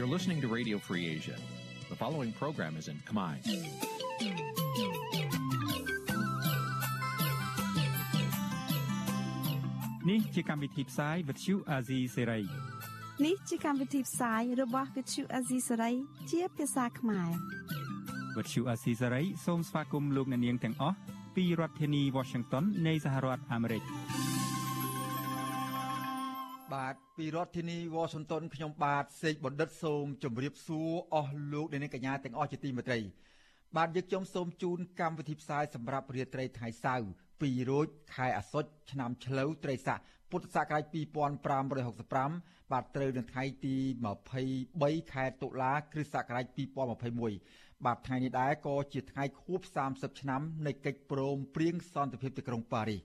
You're listening to Radio Free Asia. The following program is in Khmer. នេះជាកម្មវិធីផ្សាយ Vuthu Azizi Serai នេះជាកម្មវិធីផ្សាយរបស់ Vuthu Azizi Serai ជាភាសាខ្មែរ Vuthu Azizi Serai សូមស្វាគមន៍លោកអ្នកនាងទាំងអស់ពីរដ្ឋធានី Washington នៃសហរដ្ឋអាមេរិកបាទ ពីរដ្ឋធានីវ៉ាស៊ីនតោនខ្ញុំបាទសេកបណ្ឌិតសូមជម្រាបសួរអស់លោកអ្នកនាងកញ្ញាទាំងអស់ជាទីមេត្រី បាទយើងខ្ញុំសូមជូនកម្មវិធីផ្សាយសម្រាប់រាត្រីថ្ងៃសៅរ៍2រោចខែអាសត់ឆ្នាំឆ្លូវត្រីស័កពុទ្ធសករាជ2565បាទត្រូវនៅថ្ងៃទី23ខែតុលាគ្រិស្តសករាជ2021បាទថ្ងៃនេះដែរក៏ជាថ្ងៃខួប30ឆ្នាំនៃកិច្ចព្រមព្រៀងសន្តិភាពទីក្រុងប៉ារីស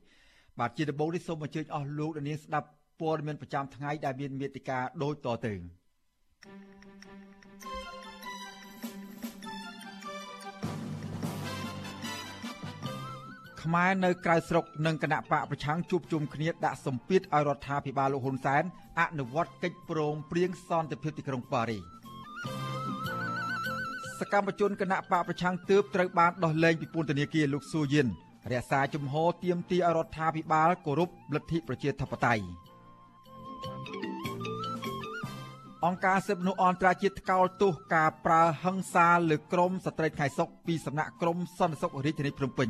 បាទជាដំបូងនេះសូមអញ្ជើញអស់លោកអ្នកនាងស្ដាប់ ព័ត៌មានប្រចាំថ្ងៃដែលមានមេតិការដូចតទៅខ្មែរនៅក្រៅស្រុកនិងគណៈបកប្រឆាំងជួបជុំគ្នាដាក់សម្ពាធឲ្យរដ្ឋាភិបាលលោកហ៊ុនសែនអនុវត្តកិច្ចព្រមព្រៀងសន្តិភាពទីក្រុងប៉ារីសកម្មជនគណៈបកប្រឆាំងទើបត្រូវបានដោះលែងពីពន្ធនាគារលោកស៊ូយិនរក្សាជំហរទៀមទីឲ្យរដ្ឋាភិបាលគោរពលទ្ធិប្រជាធិបតេយ្យ អង្គការសិទ្ធិមនុស្សអន្តរជាតិថ្កោលទោសការប្រើហិង្សាលើក្រមស្ត្រីថ្ងៃសុកពីសំណាក់ក្រមសន្តិសុខរាជធានីភ្នំពេញ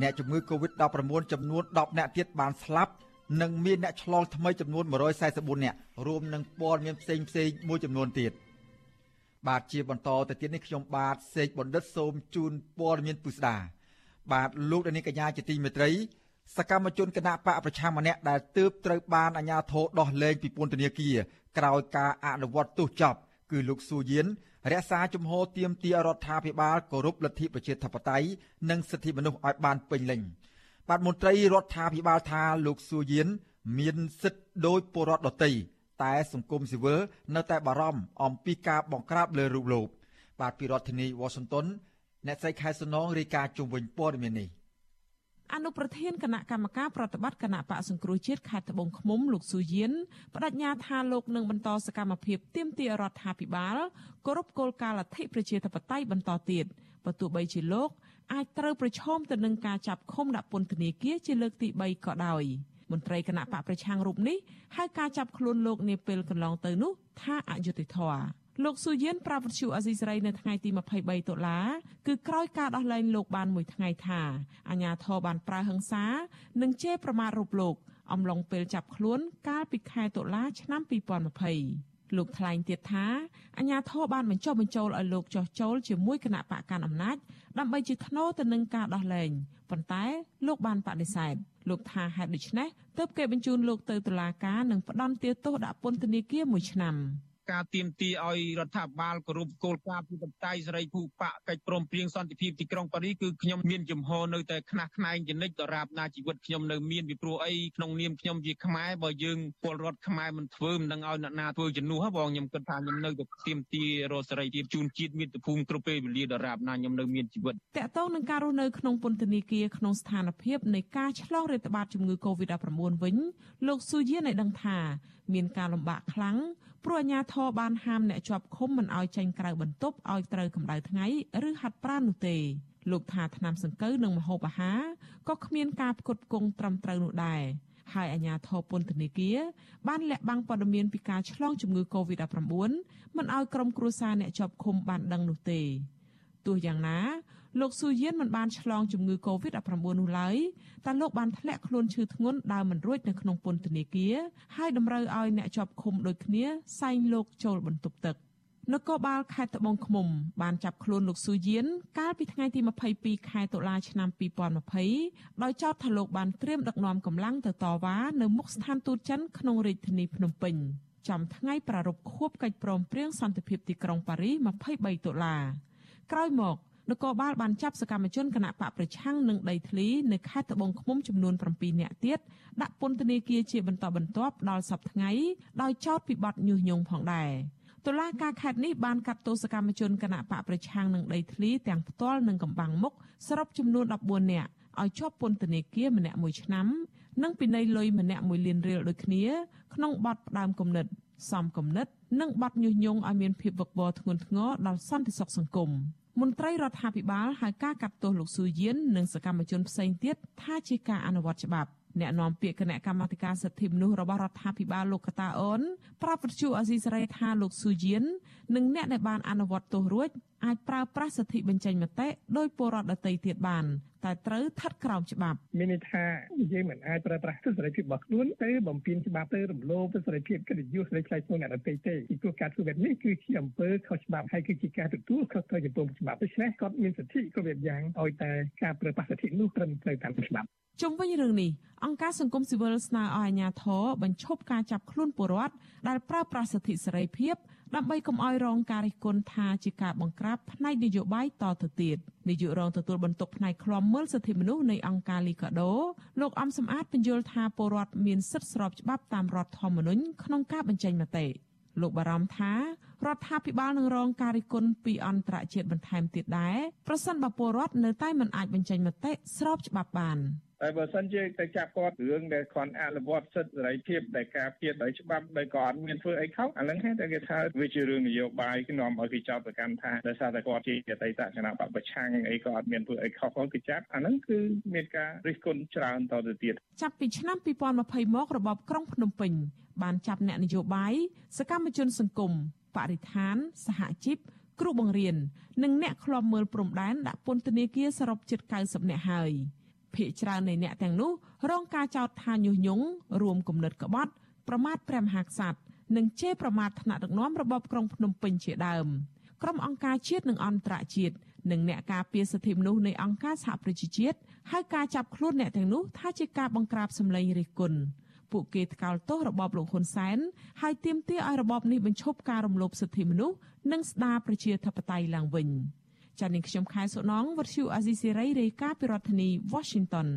អ្នកជំងឺ Covid-19 ចំនួន10អ្នកទៀតបានស្លាប់និងមានអ្នកឆ្លងថ្មីចំនួន144អ្នករួមនឹងព័ត៌មានផ្សេងផ្សេងមួយចំនួនទៀតបាទជាបន្តទៅទៀតនេះខ្ញុំបាទសេកបណ្ឌិតសូមជូនព័ត៌មានពុស្ដាបាទលោកដានីកញ្ញាជាទីមេត្រី សកម្មជនគណៈបកប្រឆាំងម្នាក់ដែលទើបត្រូវបានអាជ្ញាធរដោះលែងពីពន្ធនាគារក្រោយការអនុវត្តទោសចប់គឺលោកស៊ូយៀនរក្សាជំហរទៀមទារដ្ឋាភិបាលគោរពលទ្ធិប្រជាធិបតេយ្យនិងសិទ្ធិមនុស្សឲ្យបានពេញលេញបាទមន្ត្រីរដ្ឋាភិបាលថាលោកស៊ូយៀនមានសិទ្ធិដោយពលរដ្ឋដទៃតែសង្គមស៊ីវិលនៅតែបារម្ភអំពីការបង្ក្រាបលើរូបលោកបាទពីរដ្ឋធានីវ៉ាស៊ីនតោនអ្នកស្រីខែសំណងរាយការណ៍ជុំវិញព័ត៌មាននេះ អនុប្រធានគណៈកម្មការប្រតិបត្តិគណៈបកសង្គ្រោះជាតិខេត្តត្បូងឃ្មុំលោកស៊ូយៀនបដិញ្ញាថាលោកនឹងបន្តសកម្មភាពទាមទាររដ្ឋាភិបាលគោរពគោលការណ៍លទ្ធិប្រជាធិបតេយ្យបន្តទៀតបើទោះបីជាលោកអាចត្រូវប្រឈមទៅនឹងការចាប់ឃុំដាក់ពន្ធនាគារជាលើកទី3ក៏ដោយមន្ត្រីគណៈបកប្រឆាំងរូបនេះហៅការចាប់ខ្លួនលោកនាពេលកន្លងទៅនោះថាអយុត្តិធម៌ លោកស៊ូយៀនប្រាប់វិទ្យុអាស៊ីសេរីនៅថ្ងៃទី23តុលាគឺក្រោយការដោះលែងលោកបានមួយថ្ងៃថាអាញាធរបានប្រើហិង្សា និងជេរប្រមាថរូបលោកអំឡុងពេលចាប់ខ្លួនកាលពីខែតុលាឆ្នាំ2020លោកថ្លែងទៀតថាអាញាធរបានបញ្ចុះបញ្ចូលឲ្យលោកចោះចូលជាមួយគណៈបកកាន់អំណាចដើម្បីជាថ្នូរទៅនឹងការដោះលែងប៉ុន្តែលោកបានបដិសេធលោកថាហេតុដូច្នេះទើបគេបញ្ជូនលោកទៅតុលាការនិងផ្ដន្ទាទោសដាក់ពន្ធនាគារមួយឆ្នាំ។ ការទៀមទីឲ្យរដ្ឋាភិបាលគោរពគោលការណ៍ប្រជាធិបតេយ្យសេរីភូបកកិច្ចព្រមព្រៀងសន្តិភាពទីក្រុងប៉ារីសគឺខ្ញុំមានជំហរនៅតែខ្នះខ្នែងជានិច្ចដរាបណាជីវិតខ្ញុំនៅមានពីព្រោះអីក្នុងនាមខ្ញុំជាខ្មែរបើយើងពលរដ្ឋខ្មែរមិនធ្វើមិនដឹងឲ្យអ្នកណាធ្វើជំនួសបងខ្ញុំគិតថាខ្ញុំនៅតែទៀមទីរកសេរីភាពជូនជាតិមាតុភូមិគ្រប់ពេលវេលាដរាបណាខ្ញុំនៅមានជីវិតតកតងនឹងការរស់នៅក្នុងពន្ធនាគារក្នុងស្ថានភាពនៃការឆ្លងរាតត្បាតជំងឺ Covid-19 វិញលោកស៊ូយៀនឲ្យដឹងថា មានការលំបាកខ្លាំងព្រោះអាជ្ញាធរបានហាមអ្នកជាប់ឃុំមិនឲ្យចេញក្រៅបន្ទប់ឲ្យត្រូវកម្ដៅថ្ងៃឬហាត់ប្រាណនោះទេលោកថាឆ្នាំសង្កូវនិងមហូបអាហារក៏គ្មានការផ្គត់ផ្គង់ត្រឹមត្រូវនោះដែរហើយអាជ្ញាធរពន្ធនាគារបានលាក់បាំងព័ត៌មានពីការឆ្លងជំងឺ Covid-19 មិនឲ្យក្រុមគ្រួសារអ្នកជាប់ឃុំបានដឹងនោះទេទោះយ៉ាងណា លោកស៊ូយៀនមិនបានឆ្លងជំងឺ Covid-19 នោះឡើយតែលោកបានធ្លាក់ខ្លួនឈឺធ្ងន់ដើរមិនរួចនៅក្នុងពន្ធនាគារហើយតម្រូវឲ្យអ្នកជាប់ឃុំដូចគ្នាសែងលោកចូលបន្ទប់ទឹកនគរបាលខេត្តត្បូងឃ្មុំបានចាប់ខ្លួនលោកស៊ូយៀនកាលពីថ្ងៃទី22ខែតុលាឆ្នាំ2020ដោយចោទថាលោកបានត្រៀមដឹកនាំកម្លាំងទៅតវ៉ានៅមុខស្ថានទូតចិនក្នុងរាជធានីភ្នំពេញចំថ្ងៃប្រារព្ធខួបកិច្ចព្រមព្រៀងសន្តិភាពទីក្រុងប៉ារីស23តុលាក្រោយមក នគរបាលបានចាប់សកម្មជនគណៈបកប្រឆាំងនឹងដីធ្លីនៅខេត្តត្បូងឃ្មុំចំនួន7នាក់ទៀតដាក់ពន្ធនាគារជាបន្តបន្ទាប់ដល់សប្តាហ៍ថ្ងៃដោយចោទពីបទញុះញង់ផងដែរតុលាការខេត្តនេះបានកាត់ទោសកម្មជនគណៈបកប្រឆាំងនឹងដីធ្លីទាំងផ្ទាល់និងកំបាំងមុខសរុបចំនួន14នាក់ឲ្យជាប់ពន្ធនាគារម្នាក់1ឆ្នាំនិងពិន័យលុយម្នាក់1លានរៀលដូចគ្នាក្នុងបទផ្ដាំគំនិតសំគំនិត និងបទញុះញង់ឲ្យមានភាពវឹកវរធ្ងន់ធ្ងរដល់សន្តិសុខសង្គម មន្ត្រីរដ្ឋាភិបាលហៅការកាត់ទោសលោកស៊ូយៀននិងសកម្មជនផ្សេងទៀតថាជាការអនុវត្តច្បាប់អ្នកនាំពាក្យគណៈកម្មាធិការសិទ្ធិមនុស្សរបស់រដ្ឋាភិបាលលោកកតាអូនប្រាប់វិទ្យុអាស៊ីសេរីថាលោកស៊ូយៀននិងអ្នកដែលបានអនុវត្តទោសរួច អាចប្រើប្រាស់សិទ្ធិបញ្ចេញមតិដោយពលរដ្ឋដទៃទៀតបានតែត្រូវស្ថិតក្រោមច្បាប់មានន័យថាយើងមិនអាចប្រើប្រាស់សិទ្ធិសេរីភាពរបស់ខ្លួនទៅបំពេញច្បាប់ទៅរំលោភសេរីភាពកិត្តិយសសេរីផ្លាយខ្លួនអ្នកដទៃទេពីព្រោះការធ្វើបែបនេះគឺជាអំពើខុសច្បាប់ហើយគឺជាការទទួលខុសត្រូវចំពោះច្បាប់ដូច្នេះគាត់មានសិទ្ធិគ្រប់យ៉ាងឲ្យតែការប្រើប្រាស់សិទ្ធិនោះត្រឹមត្រូវតាមច្បាប់ជុំវិញរឿងនេះអង្គការសង្គមស៊ីវិលស្នើឲ្យអាជ្ញាធរបញ្ឈប់ការចាប់ខ្លួនពលរដ្ឋដែលប្រើប្រាស់សិទ្ធិសេរីភាព ដើម្បីកុំឲ្យរងការរិះគន់ថាជាការបង្ក្រាបផ្នែកនយោបាយតទៅទៀតនាយករងទទួលបន្ទុកផ្នែកឃ្លាំមើលសិទ្ធិមនុស្សនៃអង្គការលីកាដូលោកអំសំអាតបញ្យល់ថាពលរដ្ឋមានសិទ្ធិស្របច្បាប់តាមរដ្ឋធម្មនុញ្ញក្នុងការបញ្ចេញមតិលោកបារម្ភថារដ្ឋាភិបាលនឹងរងការរិះគន់ពីអន្តរជាតិបន្ថែមទៀតដែរប្រសិនបើពលរដ្ឋនៅតែមិនអាចបញ្ចេញមតិស្របច្បាប់បាន។ តែបើសិនជាទៅចាប់គាត់រឿងដែលគាត់អនុវត្តសិទ្ធិសេរីភាពដែលការពារដោយច្បាប់ដោយក៏អត់មានធ្វើអីខុសអានឹងគេតែគេថាវាជារឿងនយោបាយគេនាំឲ្យគេចោទប្រកាន់ថាដោយសារតែគាត់ជាអតីតគណៈបព្វប្រឆាំងអីក៏អត់មានធ្វើអីខុសគាត់គេចាប់អានឹងគឺមានការរិះគន់ច្រើនតទៅទៀតចាប់ពីឆ្នាំ2020មករបបក្រុងភ្នំពេញបានចាប់អ្នកនយោបាយសកម្មជនសង្គមបរិស្ថានសហជីពគ្រូបង្រៀននិងអ្នកឃ្លាំមើលព្រំដែនដាក់ពន្ធនាគារសរុបជិត90នាក់ហើយ។ ភ្នាក់ច្រើននៃអ្នកទាំងនោះរងការចោទថាញុះញង់រួមគំនិតក្បត់ប្រមាថព្រះមហាក្សត្រនិងជេរប្រមាថថ្នាក់ដឹកនាំរបបក្រុងភ្នំពេញជាដើមក្រុមអង្គការជាតិនិងអន្តរជាតិនិងអ្នកការពារសិទ្ធិមនុស្សនៃអង្គការសហប្រជាជាតិហៅការចាប់ខ្លួនអ្នកទាំងនោះថាជាការបង្ក្រាបសម្លេងរិះគន់ពួកគេថ្កោលទោសរបបលោកហ៊ុនសែនហើយទាមទារឲ្យរបបនេះបញ្ឈប់ការរំលោភសិទ្ធិមនុស្សនិងស្ដារប្រជាធិបតេយ្យឡើងវិញ។ ចា៎នាងខ្ញុំខែសុណងវັດឈូអាស៊ីសេរីរាយការណ៍ពីរដ្ឋធានី Washington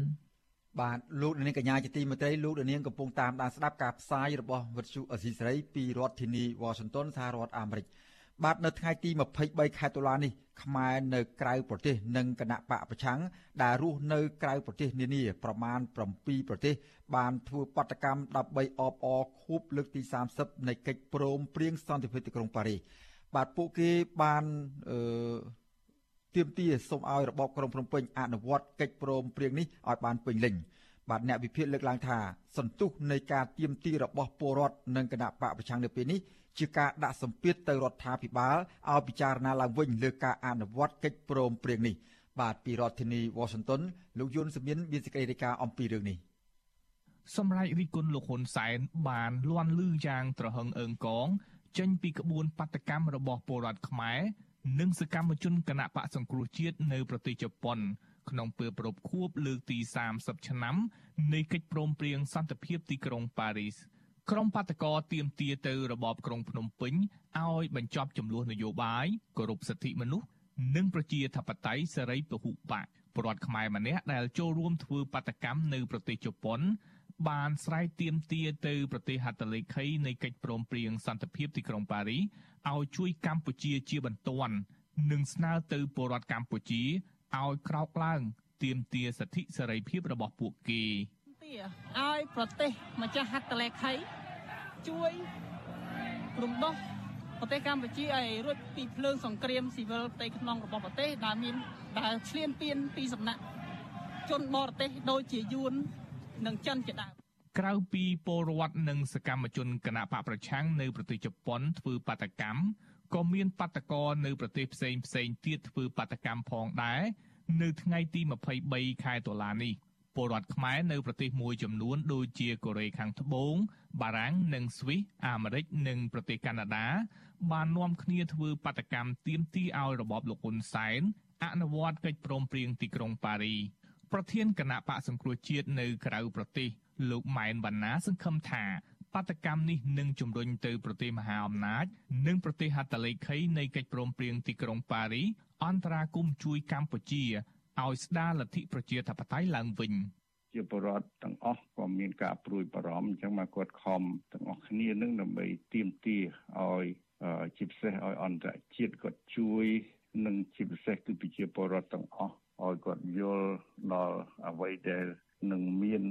បាទលោកនាងកញ្ញាជាទីមេត្រីលោកនាងកំពុងតាមដានស្ដាប់ការផ្សាយរបស់វិទ្យុអេស៊ីសេរីពីរដ្ឋធានី Washington សហរដ្ឋអាមេរិកបាទនៅថ្ងៃទី23ខែតុលានេះខ្មែរនៅក្រៅប្រទេសនិងគណៈបកប្រឆាំងដែលរស់នៅក្រៅប្រទេសនានាប្រមាណ7ប្រទេស បានធ្វើបដកម្មដើម្បីអបអរខួបលើកទី30នៃកិច្ចព្រមព្រៀងសន្តិភាពទីក្រុងប៉ារីសបាទពួកគេបានអឺ ទាមទារសូមឲ្យរបបក្រុងភ្នំពេញអនុវត្តកិច្ចព្រមព្រៀងនេះឲ្យបានពេញលេញបាទអ្នកវិភាគលើកឡើងថាសន្ទុះនៃការទាមទាររបស់ពលរដ្ឋនិងគណៈបកប្រឆាំងនៅពេលនេះជាការដាក់សម្ពាធទៅរដ្ឋាភិបាលឲ្យពិចារណាឡើងវិញលើការអនុវត្តកិច្ចព្រមព្រៀងនេះបាទពីរដ្ឋធានី Washington លោកយុនសមៀនមានសេចក្តីរាយការណ៍អំពីរឿងនេះសម្រាប់រិះគន់លោកហ៊ុនសែនបានលន់លឺយ៉ាងត្រហឹងអើងកងចេញពីក្បួនបាតកម្មរបស់ពលរដ្ឋខ្មែរ និងសកម្មជនគណៈបកសង្គ្រោះជាតិនៅប្រទេសជប៉ុន ក្នុងពេលប្រពខួបលើកទី30ឆ្នាំនៃកិច្ចព្រមព្រៀងសន្តិភាពទីក្រុងប៉ារីសក្រុមបាតកោទៀមទាទៅរបបក្រុងភ្នំពេញឲ្យបញ្ចប់ចំនួននយោបាយគោរពសិទ្ធិមនុស្សនិងប្រជាធិបតេយ្យសេរីពហុបកពលរដ្ឋខ្មែរម្នាក់ដែលចូលរួមធ្វើបាតកម្មនៅប្រទេសជប៉ុន បានស្រែកទៀមទាទៅប្រទេសហត្ថលេខីនៃកិច្ចព្រមព្រៀងសន្តិភាពទីក្រុងប៉ារី ឲ្យជួយកម្ពុជាជាបន្ទាន់និងស្នើទៅពលរដ្ឋកម្ពុជាឲ្យក្រោកឡើងទាមទារសិទ្ធិសេរីភាពរបស់ពួកគេទាឲ្យប្រទេសម្ចាស់ហត្ថលេខីជួយរំដោះប្រទេសកម្ពុជាឲ្យរួចពីភ្លើងសង្គ្រាមស៊ីវិលផ្ទៃក្នុងរបស់ប្រទេសដែលមានដែលឈ្លានពានពីសំណាក់ជនបរទេសដូចជាយួននិងចិនជាដើម ក្រៅពីពលរដ្ឋនិងសកម្មជនគណបកប្រឆាំងនៅប្រទេសជប៉ុនធ្វើបាតកម្មក៏មានបាតកោនៅប្រទេសផ្សេងផ្សេងទៀតធ្វើបាតកម្មផងដែរនៅថ្ងៃទី23ខែតុលានេះពលរដ្ឋខ្មែរនៅប្រទេសមួយចំនួនដូចជាកូរ៉េខាងត្បូង បារាំងនិងស្វីសអាមេរិកនិងប្រទេសកាណាដា បាននាំគ្នាធ្វើបាតកម្មទាមទារឲ្យរបបលោកហ៊ុនសែនអនុវត្តកិច្ចព្រមព្រៀងទីក្រុងប៉ារី ប្រធានគណៈបកសង្គ្រោះជាតិនៅក្រៅប្រទេស លោកម៉ែនវណ្ណាសង្ឃឹមថាបាតកម្មនេះនឹងជំរុញទៅប្រទេសមហាអំណាច និងប្រទេសហត្ថលេខីនៃកិច្ចព្រមព្រៀងទីក្រុងប៉ារីអន្តរាគមជួយកម្ពុជាឲ្យស្ដារលទ្ធិប្រជាធិបតេយ្យឡើងវិញជាបរដ្ឋទាំងអស់ក៏មានការព្រួយបារម្ភអញ្ចឹងមកគាត់ខំទាំងអស់គ្នានឹងដើម្បីទៀមទាឲ្យជាពិសេសឲ្យអន្តរជាតិគាត់ជួយនិងជាពិសេសគឺប្រជាពលរដ្ឋទាំងអស់ឲ្យគាត់យល់ដល់អ្វីដែល នឹងមាន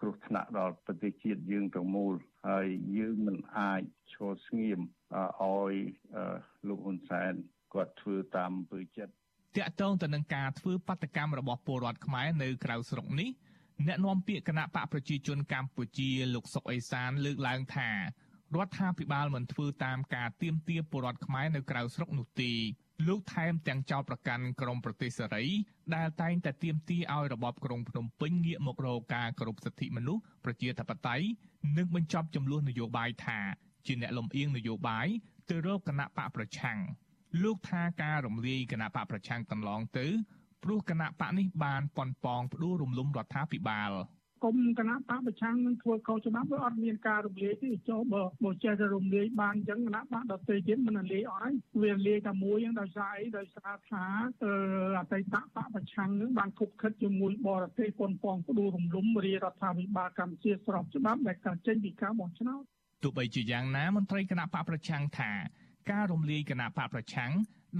គ្រោះថ្នាក់ដល់ប្រទេសជាតិយើងទាំងមូលហើយយើងមិនអាចឈឈរស្ងៀមឲ្យលោកហ៊ុនសែនគាត់ធ្វើតាមអំពើចិត្តតាក់ទងទៅនឹងការធ្វើបាតកម្មរបស់ពលរដ្ឋខ្មែរនៅក្រៅស្រុកនេះអ្នកនាំពាក្យគណៈបកប្រជាជនកម្ពុជាលោកសុកអេសានលើកឡើងថារដ្ឋាភិបាលមិនធ្វើតាមការទៀមទាពលរដ្ឋខ្មែរនៅក្រៅស្រុកនោះទេ លោកថែមទាំងចោទប្រកាន់ក្រមប្រទេសសេរី ដែលតែងតែទាមទារឲ្យរបបក្រុងភ្នំពេញងាកមករកការគោរពសិទ្ធិមនុស្សប្រជាធិបតេយ្យនិងបញ្ចប់ចំនួននយោបាយថាជាអ្នកលំអៀងនយោបាយទៅរកគណៈបកប្រឆាំងលោកថាការរំលាយគណៈបកប្រឆាំងកន្លងទៅព្រោះគណៈបកនេះបានប៉ុនប៉ងផ្ដួលរំលំរដ្ឋាភិបាល គុំគណៈបកប្រឆាំងនឹងធ្វើខុសច្បាប់វាអត់មានការរំលាយទេចុះបើបើចេះតែរំលាយបានអញ្ចឹងគណៈបកដទៃទៀតមិនលាយអត់ហើយវាលាយតែមួយហ្នឹងដោយសារអីដោយសារថាអតីតបកប្រឆាំងនឹងបានគប់ខិតជាមួយបរទេសប៉ុនប៉ងផ្ដួលរំលំរាជរដ្ឋាភិបាលកម្ពុជាស្របច្បាប់ដែលកើតចេញពីការបោះឆ្នោតទោះបីជាយ៉ាងណាមន្ត្រីគណៈបកប្រឆាំងថាការរំលាយគណៈបកប្រឆាំង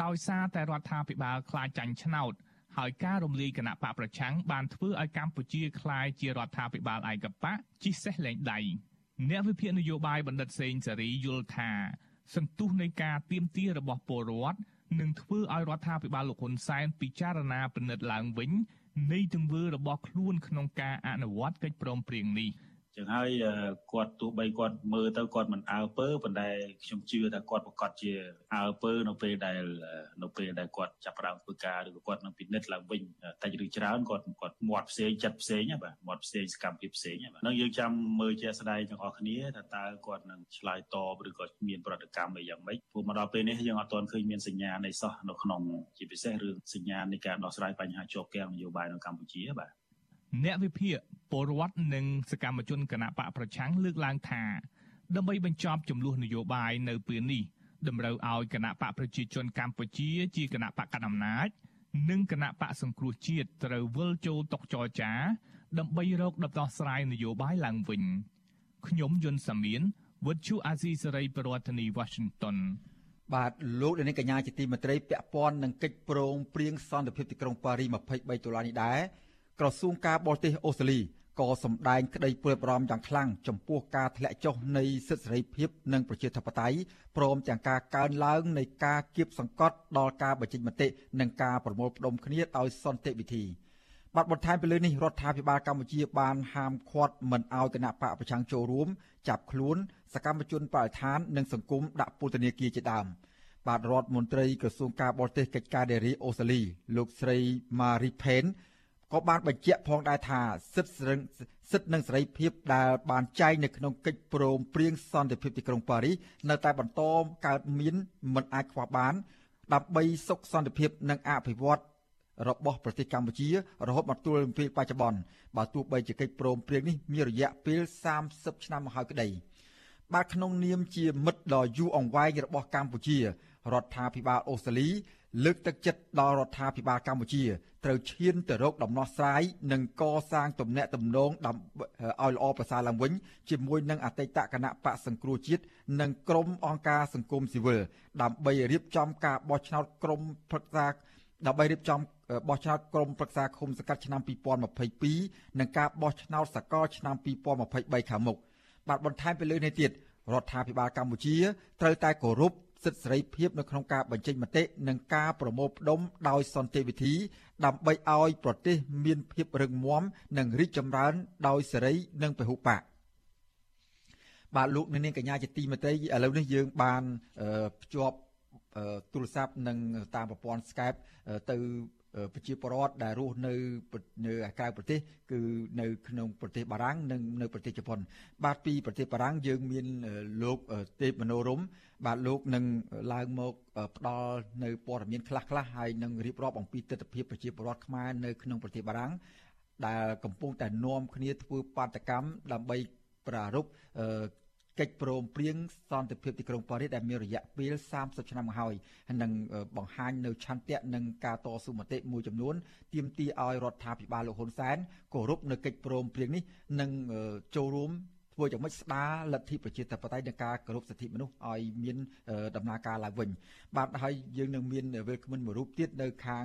ដោយសារតែរដ្ឋាភិបាលខ្លាចចាញ់ឆ្នោត ហើយការរំលាយគណៈបកប្រឆាំងបានធ្វើឲ្យកម្ពុជាក្លាយជារដ្ឋាភិបាលឯកបកជិះសេះលែងដៃអ្នកវិភាគនយោបាយបណ្ឌិតសេងសេរីយល់ថា សន្ទុះនៃការទៀមទារបស់ពលរដ្ឋនឹងធ្វើឲ្យរដ្ឋាភិបាលលោកហ៊ុនសែនពិចារណាពិនិត្យឡើងវិញនៃទង្វើរបស់ខ្លួនក្នុងការអនុវត្តកិច្ចព្រមព្រៀងនេះ។ ចឹងហើយគាត់ទោះបីគាត់មើលទៅគាត់មិនអើពើប៉ុន្តែខ្ញុំជឿថាគាត់ប្រកាសជាអើពើនៅពេលដែលនៅពេលដែលគាត់ចាប់ផ្ដើមធ្វើការឬក៏គាត់នឹងពិនិត្យឡើងវិញតែឬច្រើនគាត់គាត់មាត់ផ្សេងចិត្តផ្សេងបាទមាត់ផ្សេងសកម្មភាពផ្សេងបាទនឹងយើងចាំមើលជាក់ស្ដែងទាំងអស់គ្នាថាតើគាត់នឹងឆ្លើយតបឬក៏មានប្រតិកម្មអីយ៉ាងម៉េចព្រោះមកដល់ពេលនេះយើងអត់ទាន់ឃើញមានសញ្ញានៃសោះនៅក្នុងជាពិសេសរឿងសញ្ញានៃការដោះស្រាយបញ្ហាជាប់គាំងនយោបាយនៅកម្ពុជាបាទ អ្នកវិភាគពលរដ្ឋនិងសកម្មជនគណបកប្រឆាំងលើកឡើងថាដើម្បីបញ្ចប់ចំនួននយោបាយនៅពេលនេះតម្រូវឲ្យគណៈបកប្រជាជនកម្ពុជាជាគណៈបកកណ្ដាលអំណាចនិងគណៈបកសង្គ្រោះជាតិត្រូវវិលចូលតុចរចា ដើម្បីរកដំណោះស្រាយនយោបាយឡើងវិញខ្ញុំយុនសាមៀនវិទ្យុអាស៊ីសេរីប្រធានាធិបតី Washington បាទលោកលានកញ្ញាជាទីមេត្រីពាក់ព័ន្ធនឹងកិច្ចព្រមព្រៀងសន្តិភាពទីក្រុងប៉ារី23ដុល្លារនេះដែរ ក្រសួងការបរទេសអូស្ត្រាលីក៏សម្ដែងក្តីព្រួយបារម្ភយ៉ាងខ្លាំងចំពោះការធ្លាក់ចុះនៃសិទ្ធិសេរីភាពនិងប្រជាធិបតេយ្យព្រមទាំងការកើនឡើងនៃការគៀបសង្កត់ដល់ការបញ្ចេញមតិនិងការប្រមូលផ្ដុំគ្នាដោយសន្តិវិធីបាទបន្ថែមពីលើនេះរដ្ឋាភិបាលកម្ពុជាបានហាមឃាត់មិនឲ្យគណៈបកប្រឆាំងចូលរួមចាប់ខ្លួនសកម្មជនបរិស្ថាននិងសង្គមដាក់ពន្ធនាគារជាដើមបាទរដ្ឋមន្ត្រីក្រសួងការបរទេសកិច្ចការនារីអូស្ត្រាលីលោកស្រី Marie Pen ក៏បានបញ្ជាក់ផងដែរថាសិទ្ធិសិទ្ធិនិងសេរីភាពដែលបានចែងនៅក្នុងកិច្ចព្រមព្រៀងសន្តិភាពទីក្រុងប៉ារីសនៅតែបន្តកើតមានមិនអាចខ្វះបានដើម្បីសុខសន្តិភាពនិងអភិវឌ្ឍរបស់ប្រទេសកម្ពុជា រហូតមកទល់ពេលបច្ចុប្បន្នបើទោះបីជាកិច្ចព្រមព្រៀងនេះមានរយៈពេល30ឆ្នាំមកហើយក្តីបាទក្នុងនាមជាមិត្តដ៏យូរអង្វែងរបស់កម្ពុជារដ្ឋាភិបាលអូស្ត្រាលី លើកទឹកចិត្តដល់រដ្ឋាភិបាលកម្ពុជាត្រូវឈានទៅរកដំណោះស្រាយនិងកសាងទំនាក់ទំនងឲ្យល្អប្រសើរឡើងវិញជាមួយនឹងអតីតគណៈបកសង្គ្រោះជាតិនិងក្រមអង្គការសង្គមស៊ីវិលដើម្បីរៀបចំការបោះឆ្នោតក្រមប្រឹក្សាដើម្បីរៀបចំបោះឆ្នោតក្រមប្រឹក្សាឃុំសង្កាត់ឆ្នាំ2022និងការបោះឆ្នោតសកលឆ្នាំ2023ខាងមុខបាទបន្ថែមពីលើនេះទៀតរដ្ឋាភិបាលកម្ពុជាត្រូវតែគោរព សិទ្ធិសេរីភាពនៅក្នុងការបញ្ចេញមតិនិងការប្រមូលផ្ដុំដោយសន្តិវិធី ដើម្បីឲ្យប្រទេសមានភាពរឹងមាំនិងរីកចម្រើនដោយសេរីនិងពហុបកបាទលោកនាងកញ្ញាជាទីមេត្រីឥឡូវនេះយើងបានភ្ជាប់ទូរស័ព្ទនិងតាមប្រព័ន្ធ Skype ទៅ ប្រជាពលរដ្ឋដែលរស់នៅនៅក្រៅប្រទេសគឺនៅក្នុងប្រទេសបារាំងនិងនៅប្រទេសជប៉ុន បាទពីប្រទេសបារាំងយើងមានលោកទេពមនោរមបាទលោកនឹងឡើងមកផ្ដល់នៅព័ត៌មានខ្លះខ្លះហើយនឹងរៀបរាប់អំពីទស្សនវិជ្ជាប្រជាពលរដ្ឋខ្មែរនៅក្នុងប្រទេសបារាំងដែលកំពុងតែនាំគ្នាធ្វើបាតកម្មដើម្បីប្រារព្ធ កិច្ចព្រមព្រៀងសន្តិភាពទីក្រុងប៉ារីសដែលមានរយៈពេល30ឆ្នាំមកហើយនឹងបង្ហាញនៅឆន្ទៈនិងការតស៊ូមតិមួយចំនួនទាមទារឲ្យរដ្ឋាភិបាលលោកហ៊ុនសែនគោរពនៅកិច្ចព្រមព្រៀងនេះនិងចូលរួម ធ្វើយ៉ាងម៉េចស្ដារលទ្ធិប្រជាធិបតេយ្យនិងការគោរពសិទ្ធិមនុស្សឲ្យមានដំណើរការឡើងវិញបាទហើយយើងនឹងមានវេលគ្មិនមួយរូបទៀតនៅខាង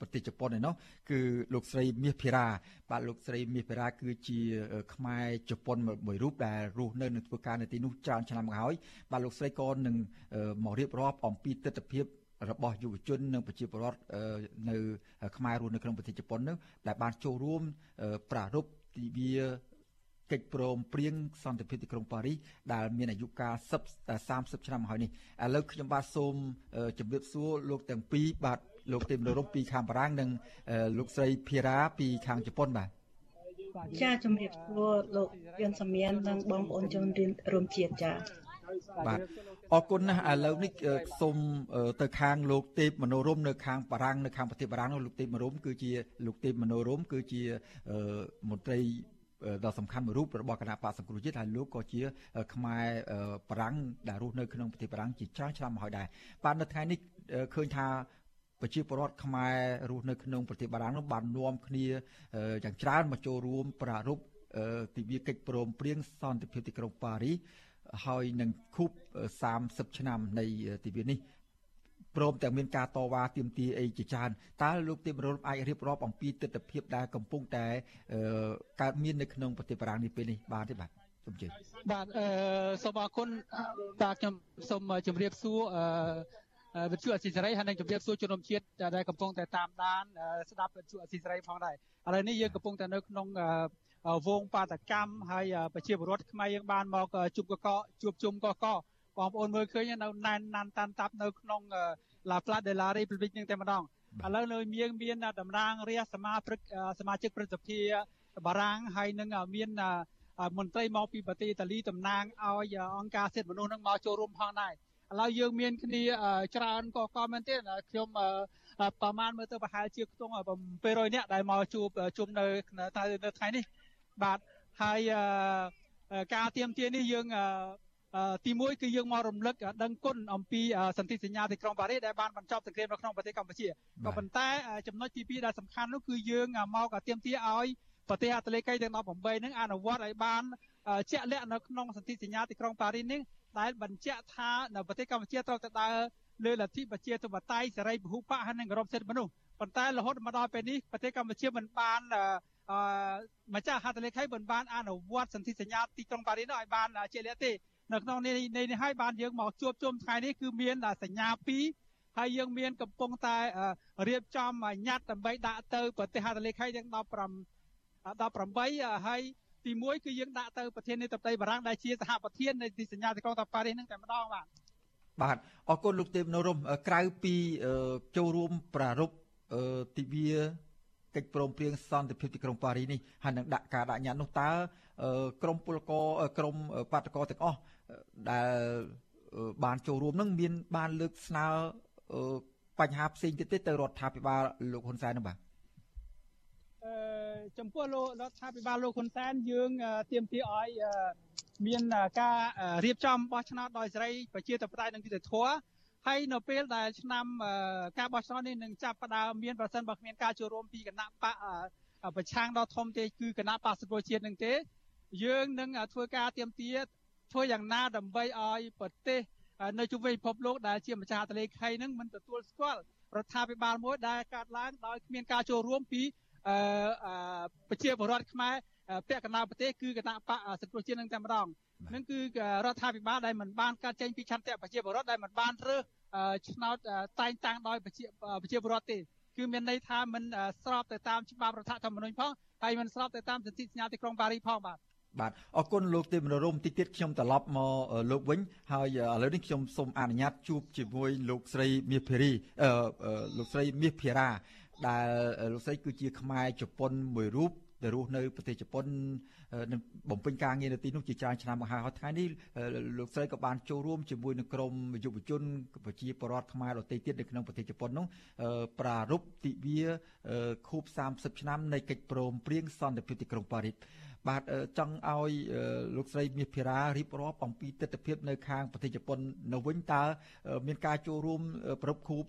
ប្រទេសជប៉ុនឯនោះគឺលោកស្រីមាសភិរាបាទលោកស្រីមាសភិរាគឺជាខ្មែរជប៉ុនមួយរូបដែលរស់នៅនឹងធ្វើការនៅទីនោះច្រើនឆ្នាំមកហើយបាទលោកស្រីក៏នឹងមករៀបរាប់អំពីទស្សនវិជ្ជារបស់យុវជននិងប្រជាពលរដ្ឋនៅខ្មែររស់នៅក្នុងប្រទេសជប៉ុននោះដែលបានចូលរួមប្រារព្ធទិវា កិច្ចព្រមព្រៀងសន្តិភាពទីក្រុងប៉ារីសដែលមានអាយុកាល30ឆ្នាំហើយនេះឥឡូវខ្ញុំបាទសូមជម្រាបសួរលោកទាំងពីរបាទលោកទេមនរមពីខាងបារាំងនិងលោកស្រីភារាពីខាងជប៉ុនបាទចាជំរាបសួរលោកយន្តសមៀននិងបងប្អូនជនរួមជាតិចាបាទអរគុណណាស់ឥឡូវនេះសូមទៅខាងលោកទេពមនោរមនៅខាងបារាំងនៅខាងប្រទេសបារាំងនោះលោកទេពមនោរមគឺជាលោកទេពមនោរមគឺជាមន្ត្រី ដ៏សំខាន់មួយរូបរបស់គណៈបកសង្គ្រោះជាតិហើយលោកក៏ជាខ្មែរបារាំងដែលរស់នៅក្នុងប្រទេសបារាំងជាច្រើនឆ្នាំមកហើយដែរបាទនៅថ្ងៃនេះឃើញថាប្រជាពលរដ្ឋខ្មែររស់នៅក្នុងប្រទេសបារាំងនោះបាននាំគ្នាយ៉ាងច្រើនមកចូលរួមប្រារព្ធទិវាកិច្ចព្រមព្រៀងសន្តិភាពទីក្រុងប៉ារីសហើយនឹងខូប30ឆ្នាំនៃទិវានេះ ព្រមទាំងមានការតវ៉ាទាមទារអីជាច្រើនតើលោកទេពរលអាចរៀបរាប់អំពីទស្សនវិជ្ជាដែលកំពុងតែកើតមាននៅក្នុងប្រទេសបារាំងនេះពេលនេះបានទេបាទសូមជឿបាទអឺសូមអរគុណបាទខ្ញុំសូមជម្រាបសួរអឺវិទ្យុអសីសេរីហើយនឹងជម្រាបសួរជនរួមជាតិដែលកំពុងតែតាមដានស្ដាប់វិទ្យុអសីសេរីផងដែរឥឡូវនេះយើងកំពុងតែនៅក្នុងវងបាតកម្មហើយប្រជាពលរដ្ឋខ្មែរយើងបានមកជួបកកជួបជុំកក បងប្អូនមើលឃើញនៅណែនណាន់តាន់តាប់នៅក្នុង La Plaza de la République នឹងតែម្ដងឥឡូវនៅមានមានតំណាងរាស្ត្រសមាព្រឹកសមាជិកព្រឹទ្ធសភាបារាំងហើយនឹងមានមន្ត្រីមកពីប្រទេសឥតាលីតំណាងឲ្យអង្គការសិទ្ធិមនុស្សនឹងមកចូលរួមផងដែរឥឡូវយើងមានគ្នាច្រើនក៏ក៏មែនទេខ្ញុំប្រហែលមើលទៅប្រហែលជាខ្ទង់700នាក់ដែលមកជួបជុំនៅនៅថ្ងៃនេះបាទហើយការទៀមទានេះយើង ទីមួយគឺយើងមករំលឹកដឹងគុណអំពីសន្ធិសញ្ញាទីក្រុងប៉ារីសដែលបានបញ្ចប់សង្គ្រាមនៅក្នុងប្រទេសកម្ពុជាក៏ប៉ុន្តែចំណុចទី2ដែលសំខាន់នោះគឺយើងមកទៀមទាឲ្យប្រទេសអតលេកីទាំង18នឹងអនុវត្តឲ្យបានជាក់លាក់នៅក្នុងសន្ធិសញ្ញាទីក្រុងប៉ារីសនេះដែលបញ្ជាក់ថានៅប្រទេសកម្ពុជាត្រូវតែដើរលើលទ្ធិប្រជាធិបតេយ្យសេរីពហុបកហើយនិងគោរពសិទ្ធិមនុស្សប៉ុន្តែរហូតមកដល់ពេលនេះប្រទេសកម្ពុជាមិនបានអឺម្ចាស់ហត្ថលេខីមិនបានអនុវត្តសន្ធិសញ្ញាទីក្រុងប៉ារីសនោះឲ្យបានជាក់លាក់ទេ នៅក្នុងនេះនេះហើយបានយើងមកជួបជុំថ្ងៃនេះគឺមានសញ្ញា2ហើយយើងមានកំពុងតែរៀបចំញត្តិដើម្បីដាក់ទៅប្រទេសហត្ថលេខីទាំង15 18ហើយទី1គឺយើងដាក់ទៅប្រធានាធិបតីបារាំងដែលជាសហប្រធាននៃទីសញ្ញាទីក្រុងតាប៉ារីសនឹងតែម្ដងបាទបាទអរគុណលោកទេពនរមក្រៅពីចូលរួមប្រារព្ធទិវាកិច្ចព្រមព្រៀងសន្តិភាពទីក្រុងប៉ារីនេះហើយនឹងដាក់ការដាក់ញត្តិនោះតើក្រមពលករក្រមបាតកោទាំងអស់ ដែលបានចូលរួមនឹងមាន បានលើកស្នើបញ្ហាផ្សេងទៀតទេទៅរដ្ឋាភិបាលលោកហ៊ុនសែននោះបាទអឺចំពោះលោករដ្ឋាភិបាលលោកហ៊ុនសែនយើងទៀមទាឲ្យមានការរៀបចំបោះឆ្នោតដោយសេរីប្រជាធិបតេយ្យនិងយុត្តិធម៌ហើយនៅពេលដែលឆ្នាំការបោះឆ្នោតនេះនឹងចាប់ផ្ដើមមានប្រសិនបើគ្មានការចូលរួមពីគណៈបកប្រឆាំងដ៏ធំទេគឺគណៈបកសង្គ្រោះជាតិនឹងទេ យើងនឹងធ្វើការទៀមទា ធ្វើយ៉ាងណាដើម្បីឲ្យប្រទេសនៅជុំវិញពិភពលោកដែលជាម្ចាស់ទន្លេខីនឹងមិនទទួលស្គាល់រដ្ឋាភិបាលមួយដែលកាត់ឡើងដោយគ្មានការចូលរួមពីប្រជាពលរដ្ឋខ្មែរពាក់កណ្ដាលប្រទេសគឺគណៈបកសង្គ្រោះជាតិនឹងតែម្ដងនឹងគឺរដ្ឋាភិបាលដែលមិនបានកាត់ចេញពីឆន្ទៈប្រជាពលរដ្ឋដែលមិនបានរើសឆ្នោតតែងតាំងដោយប្រជាប្រជាពលរដ្ឋទេគឺមានន័យថាមិនស្របទៅតាមច្បាប់រដ្ឋធម្មនុញ្ញផងហើយមិនស្របទៅតាមសន្ធិសញ្ញាទីក្រុងប៉ារីសផងបាទ បាទអរគុណលោកទេមនរមតិចទៀតខ្ញុំត្រឡប់មកលោកវិញហើយឥឡូវនេះខ្ញុំសូមអនុញ្ញាតជួបជាមួយលោកស្រីមាសភារីអឺលោកស្រីមាសភារាដែលលោកស្រីគឺជាខ្មែរជប៉ុនមួយរូបដែលរស់នៅប្រទេសជប៉ុននឹងបំពេញការងារនៅទីនោះជាច្រើនឆ្នាំមកហើយថ្ងៃនេះលោកស្រីក៏បានចូលរួមជាមួយនឹងក្រុមយុវជនប្រជាពលរដ្ឋខ្មែរដទៃទៀតនៅក្នុងប្រទេសជប៉ុននោះប្រារព្ធទិវាខួប30ឆ្នាំនៃកិច្ចព្រមព្រៀងសន្តិភាពទីក្រុងប៉ារីស បាទចង់ឲ្យលោកស្រីមាសភិរារៀបរាប់អំពីទស្សនវិជ្ជានៅខាងប្រទេសជប៉ុននៅវិញតើមានការចូលរួមប្រពខូប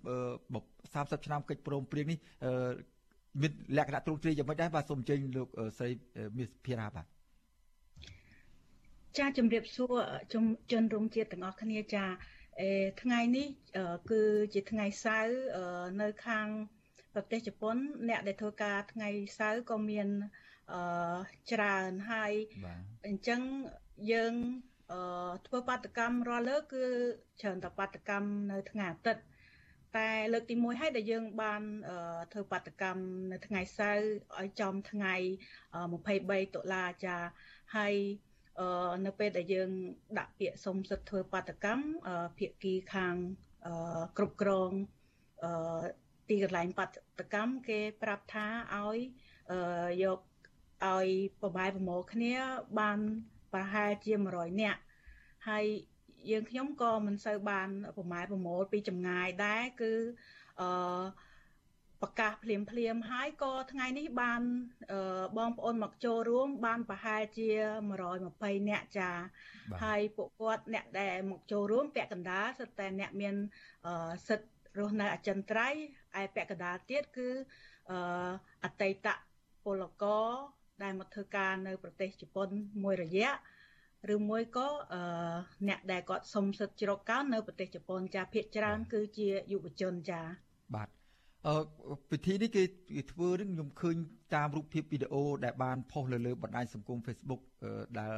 30ឆ្នាំកិច្ចព្រមព្រៀងនេះមានលក្ខណៈទ្រង់ទ្រាយយ៉ាងម៉េចដែរបាទសូមអញ្ជើញលោកស្រីមាសភិរាបាទចាជំរាបសួរជនរួមជាតិទាំងអស់គ្នាចាអេថ្ងៃនេះគឺជាថ្ងៃសៅរ៍នៅខាងប្រទេសជប៉ុន អ្នកដែលធ្វើការថ្ងៃសៅរ៍ក៏មាន អឺច្រើនហើយអញ្ចឹងយើងអឺធ្វើបាតកម្មរាល់លើកគឺច្រើនតែបាតកម្មនៅថ្ងៃអាទិត្យតែលើកទី1ហើយដែលយើងបានធ្វើបាតកម្មនៅថ្ងៃសៅរ៍ឲ្យចំថ្ងៃ23តុលាចាហើយនៅពេលដែលយើងដាក់ពាក្យសុំសិទ្ធិធ្វើបាតកម្មភាគីខាងគ្រប់គ្រងទីកន្លែងបាតកម្មគេប្រាប់ថាឲ្យយក ឲ្យប្របែប្រមូលគ្នា បានប្រហែលជា100នាក់ហើយយើងខ្ញុំក៏មិនសូវបានប្រម៉ែប្រមូលពីចម្ងាយដែរគឺអឺប្រកាសភ្លាមភ្លាមហើយក៏ថ្ងៃនេះបានបងប្អូនមកចូលរួម បានប្រហែលជា120នាក់ចាហើយពួកគាត់អ្នកដែលមកចូលរួមពាក់កណ្ដាលសិតតែអ្នកមានសិទ្ធិរស់នៅអចិន្ត្រៃយ៍ឯពាក់កណ្ដាលទៀតគឺអតីតពលករ ដែលមកធ្វើការនៅ ប្រទេសជប៉ុនមួយរយៈឬមួយក៏អ្នកដែលគាត់សុំសិទ្ធិជ្រកកោននៅប្រទេសជប៉ុនចាភាគច្រើន គឺជាយុវជនចាបាទអឺពិធីនេះគេធ្វើនឹងខ្ញុំឃើញតាមរូបភាពវីដេអូដែលបានផុសលើលើបណ្ដាញសង្គម Facebook ដែល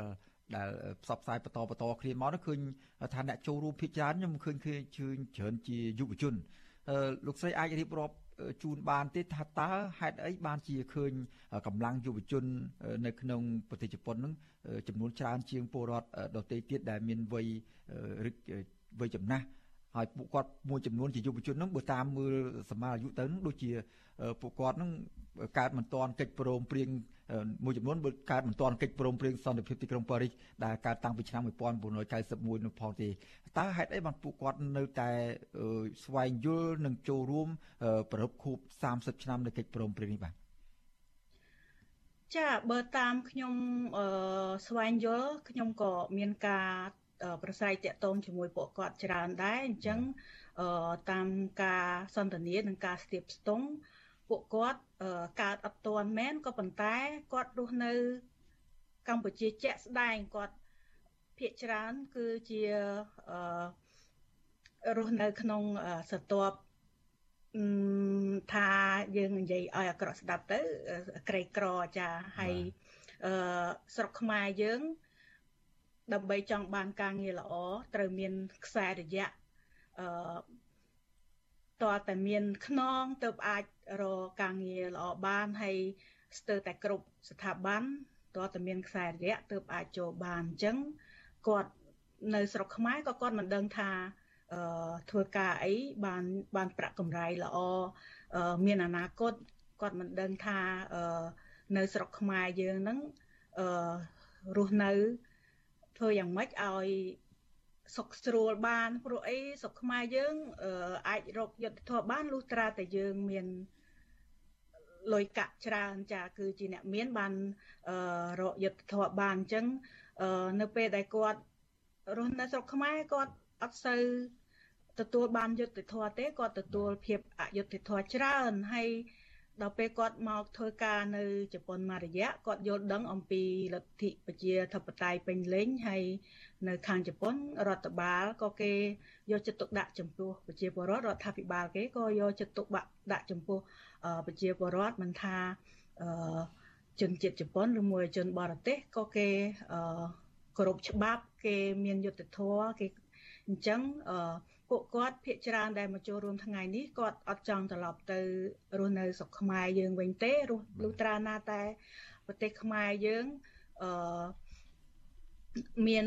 ដែលផ្សព្វផ្សាយបន្តបន្តគ្នាមកនោះឃើញថាអ្នកចូលរួមភាគច្រើនខ្ញុំឃើញឃើញច្រើនជាយុវជនអឺលោកស្រីអាចរៀបរាប់ ជូនបានទេថាតើហេតុអីបានជាឃើញកម្លាំងយុវជន នៅក្នុងប្រទេសជប៉ុននឹងចំនួនច្រើនជាងពលរដ្ឋដទៃទៀតដែលមានវ័យឬវ័យចំណាស់ហើយពួកគាត់មួយចំនួនជាយុវជនហ្នឹងបើតាមមើលសម័យអាយុទៅហ្នឹងដូចជាពួកគាត់ហ្នឹង កើតមិនទាន់កិច្ចព្រមព្រៀងមួយចំនួនកើតមិនទាន់កិច្ចព្រមព្រៀងសន្តិភាពទីក្រុងប៉ារីសដែលកើតតាំងពីឆ្នាំ1991នោះផងទេតើហេតុអីបានពួកគាត់នៅតែស្វែងយល់និងចូលរួមប្រពខួប30ឆ្នាំនៃកិច្ចព្រមព្រៀងនេះបាទចាបើតាមខ្ញុំអឺស្វែងយល់ខ្ញុំក៏មានការប្រស្រ័យតាក់ទងជាមួយពួកគាត់ច្រើនដែរអញ្ចឹងតាមការសន្ទនានិងការស្ទាបស្ទង់ ពួកគាត់កើតអត់ទាន់មែនក៏ប៉ុន្តែគាត់រស់នៅ កម្ពុជាជាក់ស្ដែងគាត់ភាគច្រើនគឺជារស់នៅក្នុងសន្ទាប់ថាយើងនិយាយឲ្យអាក្រក់ស្ដាប់ទៅក្រីក្រចាហើយអឺស្រុកខ្មែរយើង ដើម្បីចង់បានការងារល្អត្រូវមានខ្សែរយៈអឺតើតែមានខ្នងទៅអាច រកការងារល្អបានហើយស្ទើរតែគ្រប់ស្ថាប័នតើតែមានខ្សែរយៈទើបអាចចូលបានអញ្ចឹងគាត់នៅស្រុកខ្មែរក៏គាត់មិនដឹងថាអឺធ្វើការអីបានបានប្រាក់កម្រៃល្អមានអនាគតគាត់មិនដឹងថាអឺនៅស្រុកខ្មែរយើងហ្នឹងអឺរស់នៅធ្វើយ៉ាងម៉េចឲ្យសុខស្រួលបានព្រោះអីសុខខ្មែរយើងអាចរកយុទ្ធធម៌បានលុះត្រាតែយើងមាន លុយកាក់ច្រើនចាគឺជាអ្នកមានបានរកយុទ្ធធម៌បានអញ្ចឹងនៅពេលដែលគាត់រស់នៅស្រុកខ្មែរគាត់អត់សូវទទួលបានយុត្តិធម៌ទេគាត់ទទួលភាពអយុត្តិធម៌ច្រើនហើយ ដល់ពេលគាត់មកធ្វើការនៅជប៉ុនមួយរយៈគាត់យល់ដឹងអំពីលទ្ធិប្រជាធិបតេយ្យពេញលេញហើយនៅខាងជប៉ុនរដ្ឋបាលក៏គេយកចិត្តទុកដាក់ចំពោះប្រជាពលរដ្ឋរដ្ឋាភិបាលគេក៏យកចិត្តទុកដាក់ចំពោះប្រជាពលរដ្ឋមិនថាជនជាតិជប៉ុនឬមួយជនបរទេសក៏គេគោរពច្បាប់ គេមានយុត្តិធម៌គេអញ្ចឹងអឺ ពួកគាត់ភាកច្រើនដែលមកចូលរួមថ្ងៃនេះគាត់អត់ចង់ត្រឡប់ទៅរស់នៅស្រុកខ្មែរយើងវិញទេរស់លុះត្រាណាតែប្រទេសខ្មែរយើងអឺមាន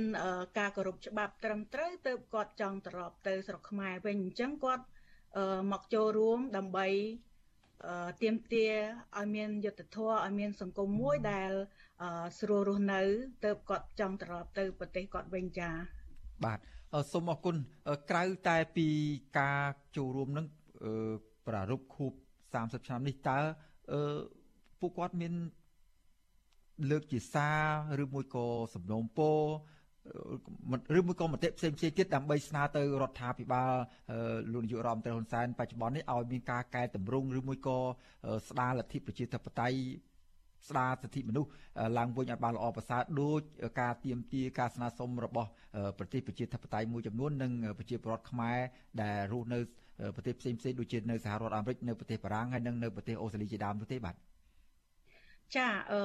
ការគោរពច្បាប់ត្រឹមត្រូវទៅគាត់ចង់ត្រឡប់ទៅស្រុកខ្មែរវិញអញ្ចឹងគាត់មកចូលរួមដើម្បីទៀមទាឲ្យមានយុត្តិធម៌ឲ្យមានសង្គមមួយដែលស្រួលរស់នៅទៅគាត់ចង់ត្រឡប់ទៅប្រទេសគាត់វិញចា បាទសូមអរគុណក្រៅតែពីការចូលរួមនឹងប្រារព្ធខួប30ឆ្នាំនេះតើពួកគាត់មានលើកជាសារឬមួយក៏សំណូមពរឬមួយក៏មតិផ្សេងផ្សេងទៀតដើម្បីស្នើទៅរដ្ឋាភិបាលលោកនាយករដ្ឋមន្ត្រីហ៊ុនសែនបច្ចុប្បន្ននេះឲ្យមានការកែតម្រង់ឬមួយក៏ស្ដារលទ្ធិប្រជាធិបតេយ្យ ស្ដារសិទ្ធិមនុស្សឡើងវិញឲ្យបានល្អប្រសើរដូចការទៀមទាការស្នើសុំរបស់ប្រទេសប្រជាធិបតេយ្យមួយចំនួននិងប្រជាពលរដ្ឋខ្មែរដែលរស់នៅប្រទេសផ្សេងផ្សេងដូចជានៅសហរដ្ឋអាមេរិកនៅប្រទេសបារាំងហើយនិងនៅប្រទេសអូស្ត្រាលីជាដើមនោះទេបាទចាអឺ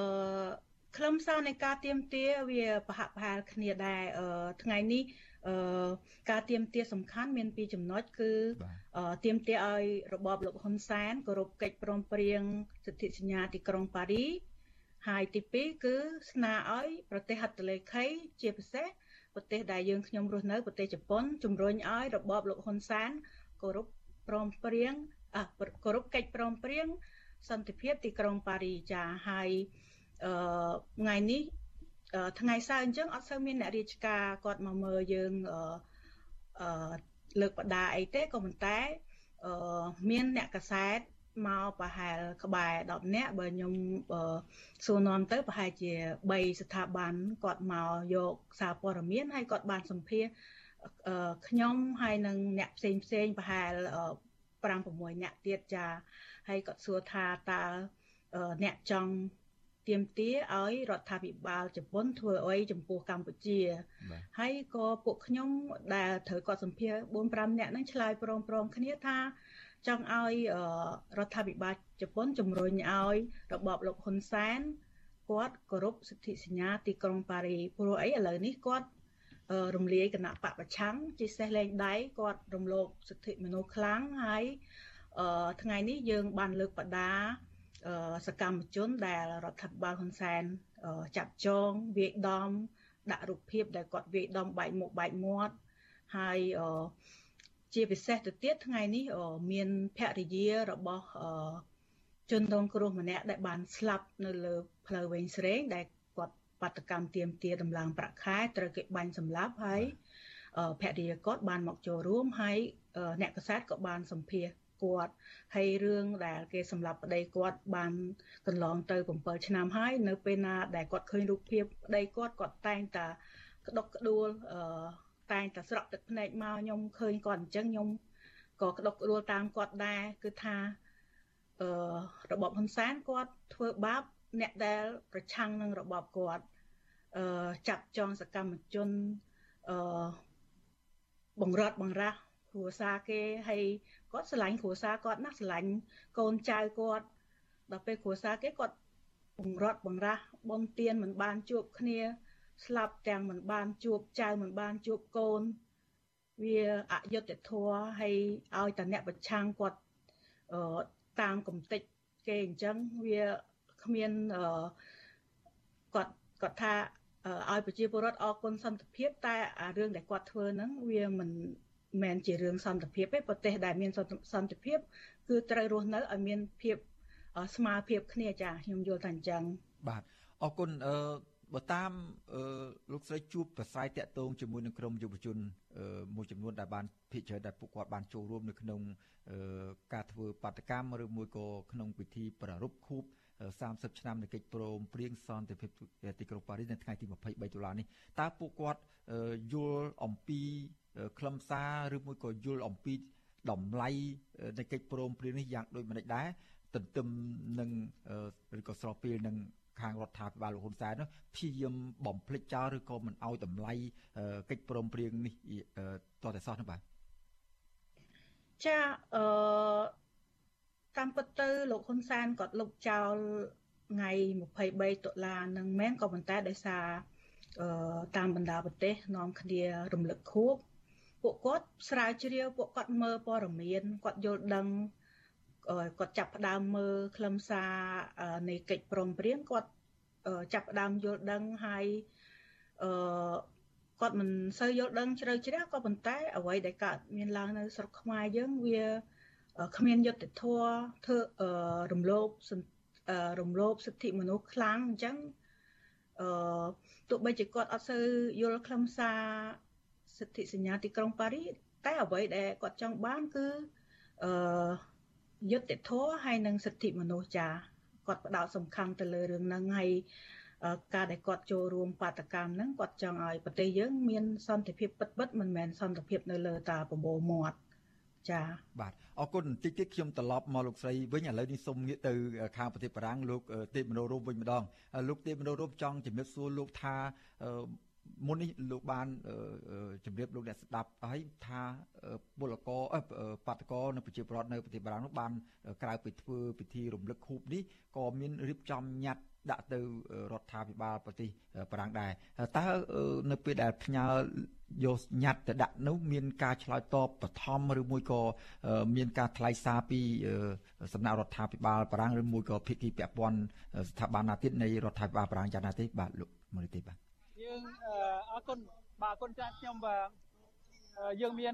ខ្លឹមសារនៃការទៀមទាវាប្រហាក់ប្រហែលគ្នាដែរថ្ងៃនេះអឺ ការទៀមទាសំខាន់មានពីរចំណុចគឺទៀមទាឲ្យរបបលោកហ៊ុនសែនគោរពកិច្ចព្រមព្រៀងសិទ្ធិសញ្ញាទីក្រុងប៉ារីហើយទី2គឺស្នើឲ្យប្រទេសហត្ថលេខីជាពិសេសប្រទេសដែលយើងខ្ញុំរស់នៅប្រទេសជប៉ុនជំរុញឲ្យរបបលោកហ៊ុនសែនគោរពព្រមព្រៀងអគោរពកិច្ចព្រមព្រៀងសន្តិភាពទីក្រុងប៉ារីចាហើយអឺថ្ងៃនេះ ថ្ងៃសៅរ៍អញ្ចឹងអត់សូវមានអ្នករាជការគាត់មកមើលយើងអឺលើកបដាអីទេក៏ប៉ុន្តែអឺមានអ្នកកសែតមកប្រហែលក្បែរ10នាក់បើខ្ញុំសួរនាំទៅប្រហែលជា3ស្ថាប័នគាត់មកយកសារព័ត៌មានហើយគាត់បានសម្ភាសខ្ញុំហើយនឹងអ្នកផ្សេងផ្សេងប្រហែល5 6អ្នកទៀតចាហើយគាត់សួរថាតើអ្នកចង់ ទៀមទាឲ្យរដ្ឋាភិបាលជប៉ុនធ្វើអីចំពោះកម្ពុជាហើយក៏ពួកខ្ញុំដែលត្រូវគាត់សម្ភារ4 5នាក់ហ្នឹងឆ្លើយព្រមព្រមគ្នាថាចង់ឲ្យរដ្ឋាភិបាលជប៉ុនជំរុញឲ្យរបបលោកហ៊ុនសែនគាត់គោរពសិទ្ធិសញ្ញាទីក្រុងប៉ារីព្រោះអីឥឡូវនេះគាត់រំលាយគណៈបពប្រឆាំងជាសេះលែងដៃគាត់រំលោភសិទ្ធិមនុស្សខ្លាំងហើយថ្ងៃនេះយើងបានលើកបដា សកម្មជនដែលរដ្ឋាភិបាលហ៊ុនសែនចាប់ចងវាយដំដាក់រូបភាពដែលគាត់វាយដំបែកមុខបែកមាត់ហើយជាពិសេសទៅទៀតថ្ងៃនេះមានភរិយារបស់ជនរងគ្រោះម្នាក់ដែលបានស្លាប់នៅលើផ្លូវវែងស្រេងដែលគាត់បាតកម្មទៀមទាដំឡើងប្រាក់ខែត្រូវគេបាញ់សម្លាប់ហើយភរិយាគាត់បានមកចូលរួមហើយអ្នកកសែតក៏បានសម្ភាស គាត់ហើយរឿងដែលគេសម្លាប់ប្តីគាត់បានកន្លងទៅ7ឆ្នាំហើយនៅពេលណាដែលគាត់ឃើញរូបភាពប្តីគាត់គាត់តែងតែក្តុកក្តួលអឺតែងតែស្រក់ទឹកភ្នែកមកខ្ញុំឃើញគាត់អញ្ចឹងខ្ញុំក៏ក្តុកក្តួលតាមគាត់ដែរគឺថាអឺរបបហ៊ុនសែនគាត់ធ្វើបាបអ្នកដែលប្រឆាំងនឹងរបបគាត់អឺចាប់ចងសកម្មជនអឺបង្រត់បង្រាស់គ្រួសារគេហើយ គាត់ស្រឡាញ់គ្រួសារគាត់ណាស់ស្រឡាញ់កូនចៅគាត់ដល់ពេលគ្រួសារគេគាត់បង្រត់បង្រាស់បនទៀនមិនបានជួបគ្នា ស្លាប់ទាំងមិនបានជួបចៅមិនបានជួបកូន វាអយុត្តិធម៌ហើយឲ្យតអ្នកប្រឆាំងគាត់អឺតាមកំតិចគេអញ្ចឹងវាគ្មានអឺគាត់គាត់ថាឲ្យប្រជាពលរដ្ឋអរគុណសន្តិភាព តែអារឿងដែលគាត់ធ្វើហ្នឹងវាមិន មែនជារឿងសន្តិភាពទេប្រទេសដែលមានសន្តិភាព គឺត្រូវរស់នៅឲ្យមានភាពស្មារភាពគ្នាចាខ្ញុំយល់ថាអញ្ចឹងបាទអរគុណអឺបើតាមលោកស្រីជួបប្រស័យតាក់ទងជាមួយនឹងក្រុមយុវជនមួយចំនួនដែលបានភិជាដែលពួកគាត់បានចូលរួមនៅក្នុងការធ្វើបាតកម្មឬមួយក៏ក្នុងពិធីប្រារព្ធខួប30ឆ្នាំនៃកិច្ចព្រមព្រៀងសន្តិភាពទីក្រុងប៉ារីសនៅថ្ងៃទី23តុលានេះតើពួកគាត់យល់អំពី ខ្លឹមសារឬមួយក៏យល់អំពីតម្លៃនៃកិច្ចព្រមព្រៀងនេះយ៉ាងដូចម្តេចដែរទន្ទឹមនឹងឬក៏ស្របពេលនឹងខាងរដ្ឋាភិបាលលោកហ៊ុនសែនព្យាយាមបំភ្លេចចោលឬក៏មិនអោយតម្លៃកិច្ចព្រមព្រៀងនេះតតែសោះនោះបាទចាអឺតាមពិតទៅលោកហ៊ុនសែនគាត់លុបចោលថ្ងៃ23តុលានឹងមែនក៏ប៉ុន្តែដោយសារអឺតាមបណ្ដាប្រទេសនាំគ្នារំលឹកខួប ពួកគាត់ស្រាវជ្រាវពួកគាត់មើលព័ត៌មានគាត់យល់ដឹងគាត់ចាប់ផ្ដើមមើលខ្លឹមសារនៃកិច្ចព្រមព្រៀងគាត់ចាប់ផ្ដើមយល់ដឹងហើយអឺគាត់មិនសូវយល់ដឹងជ្រៅជ្រះក៏ប៉ុន្តែអ្វីដែលកើតមានឡើងនៅស្រុកខ្មែរយើងវាគ្មានយុត្តិធម៌ធ្វើរំលោភរំលោភសិទ្ធិមនុស្សខ្លាំងអញ្ចឹងអឺទោះបីជាគាត់អត់សូវយល់ខ្លឹមសារ សិទ្ធិសញ្ញាទីក្រុងប៉ារីតែអ្វីដែលគាត់ចង់បានគឺអឺយុត្តិធម៌ហើយនិងសិទ្ធិមនុស្សចាគាត់ផ្ដោតសំខាន់ទៅលើរឿងហ្នឹងហើយការដែលគាត់ចូលរួមបាតកម្មហ្នឹងគាត់ចង់ឲ្យប្រទេសយើងមានសន្តិភាពពិតៗមិនមែនសន្តិភាពនៅលើតាប្រមូលមាត់ចាបាទអរគុណតិចទៀតខ្ញុំត្រឡប់មកលោកស្រីវិញឥឡូវនេះសូមងាកទៅខាងប្រទេសបារាំងលោកទេពមនោរមវិញម្ដងលោកទេពមនោរមចង់ជំរាបសួរលោកថា មុននេះលោកបានជម្រាបលោកអ្នកស្ដាប់ហើយថាពលករបាតកោនៅប្រជាពលរដ្ឋនៅប្រទេសបារាំងនោះបានក្រៅពីធ្វើពិធីរំលឹកខួបនេះក៏មានរៀបចំញត្តិដាក់ទៅរដ្ឋាភិបាលប្រទេសបារាំងដែរតើនៅពេលដែលផ្ញើយកញត្តិទៅដាក់នោះមានការឆ្លើយតបបឋមឬមួយក៏មានការថ្លែងសារពីសំណាក់រដ្ឋាភិបាលបារាំងឬមួយក៏ភាគីពាក់ព័ន្ធស្ថាប័នណាទៀតនៃរដ្ឋាភិបាលបារាំងយ៉ាងណាទេបាទលោកមនីទេបាទ យើងអរគុណបាទអរគុណចាស់ខ្ញុំបាទយើងមាន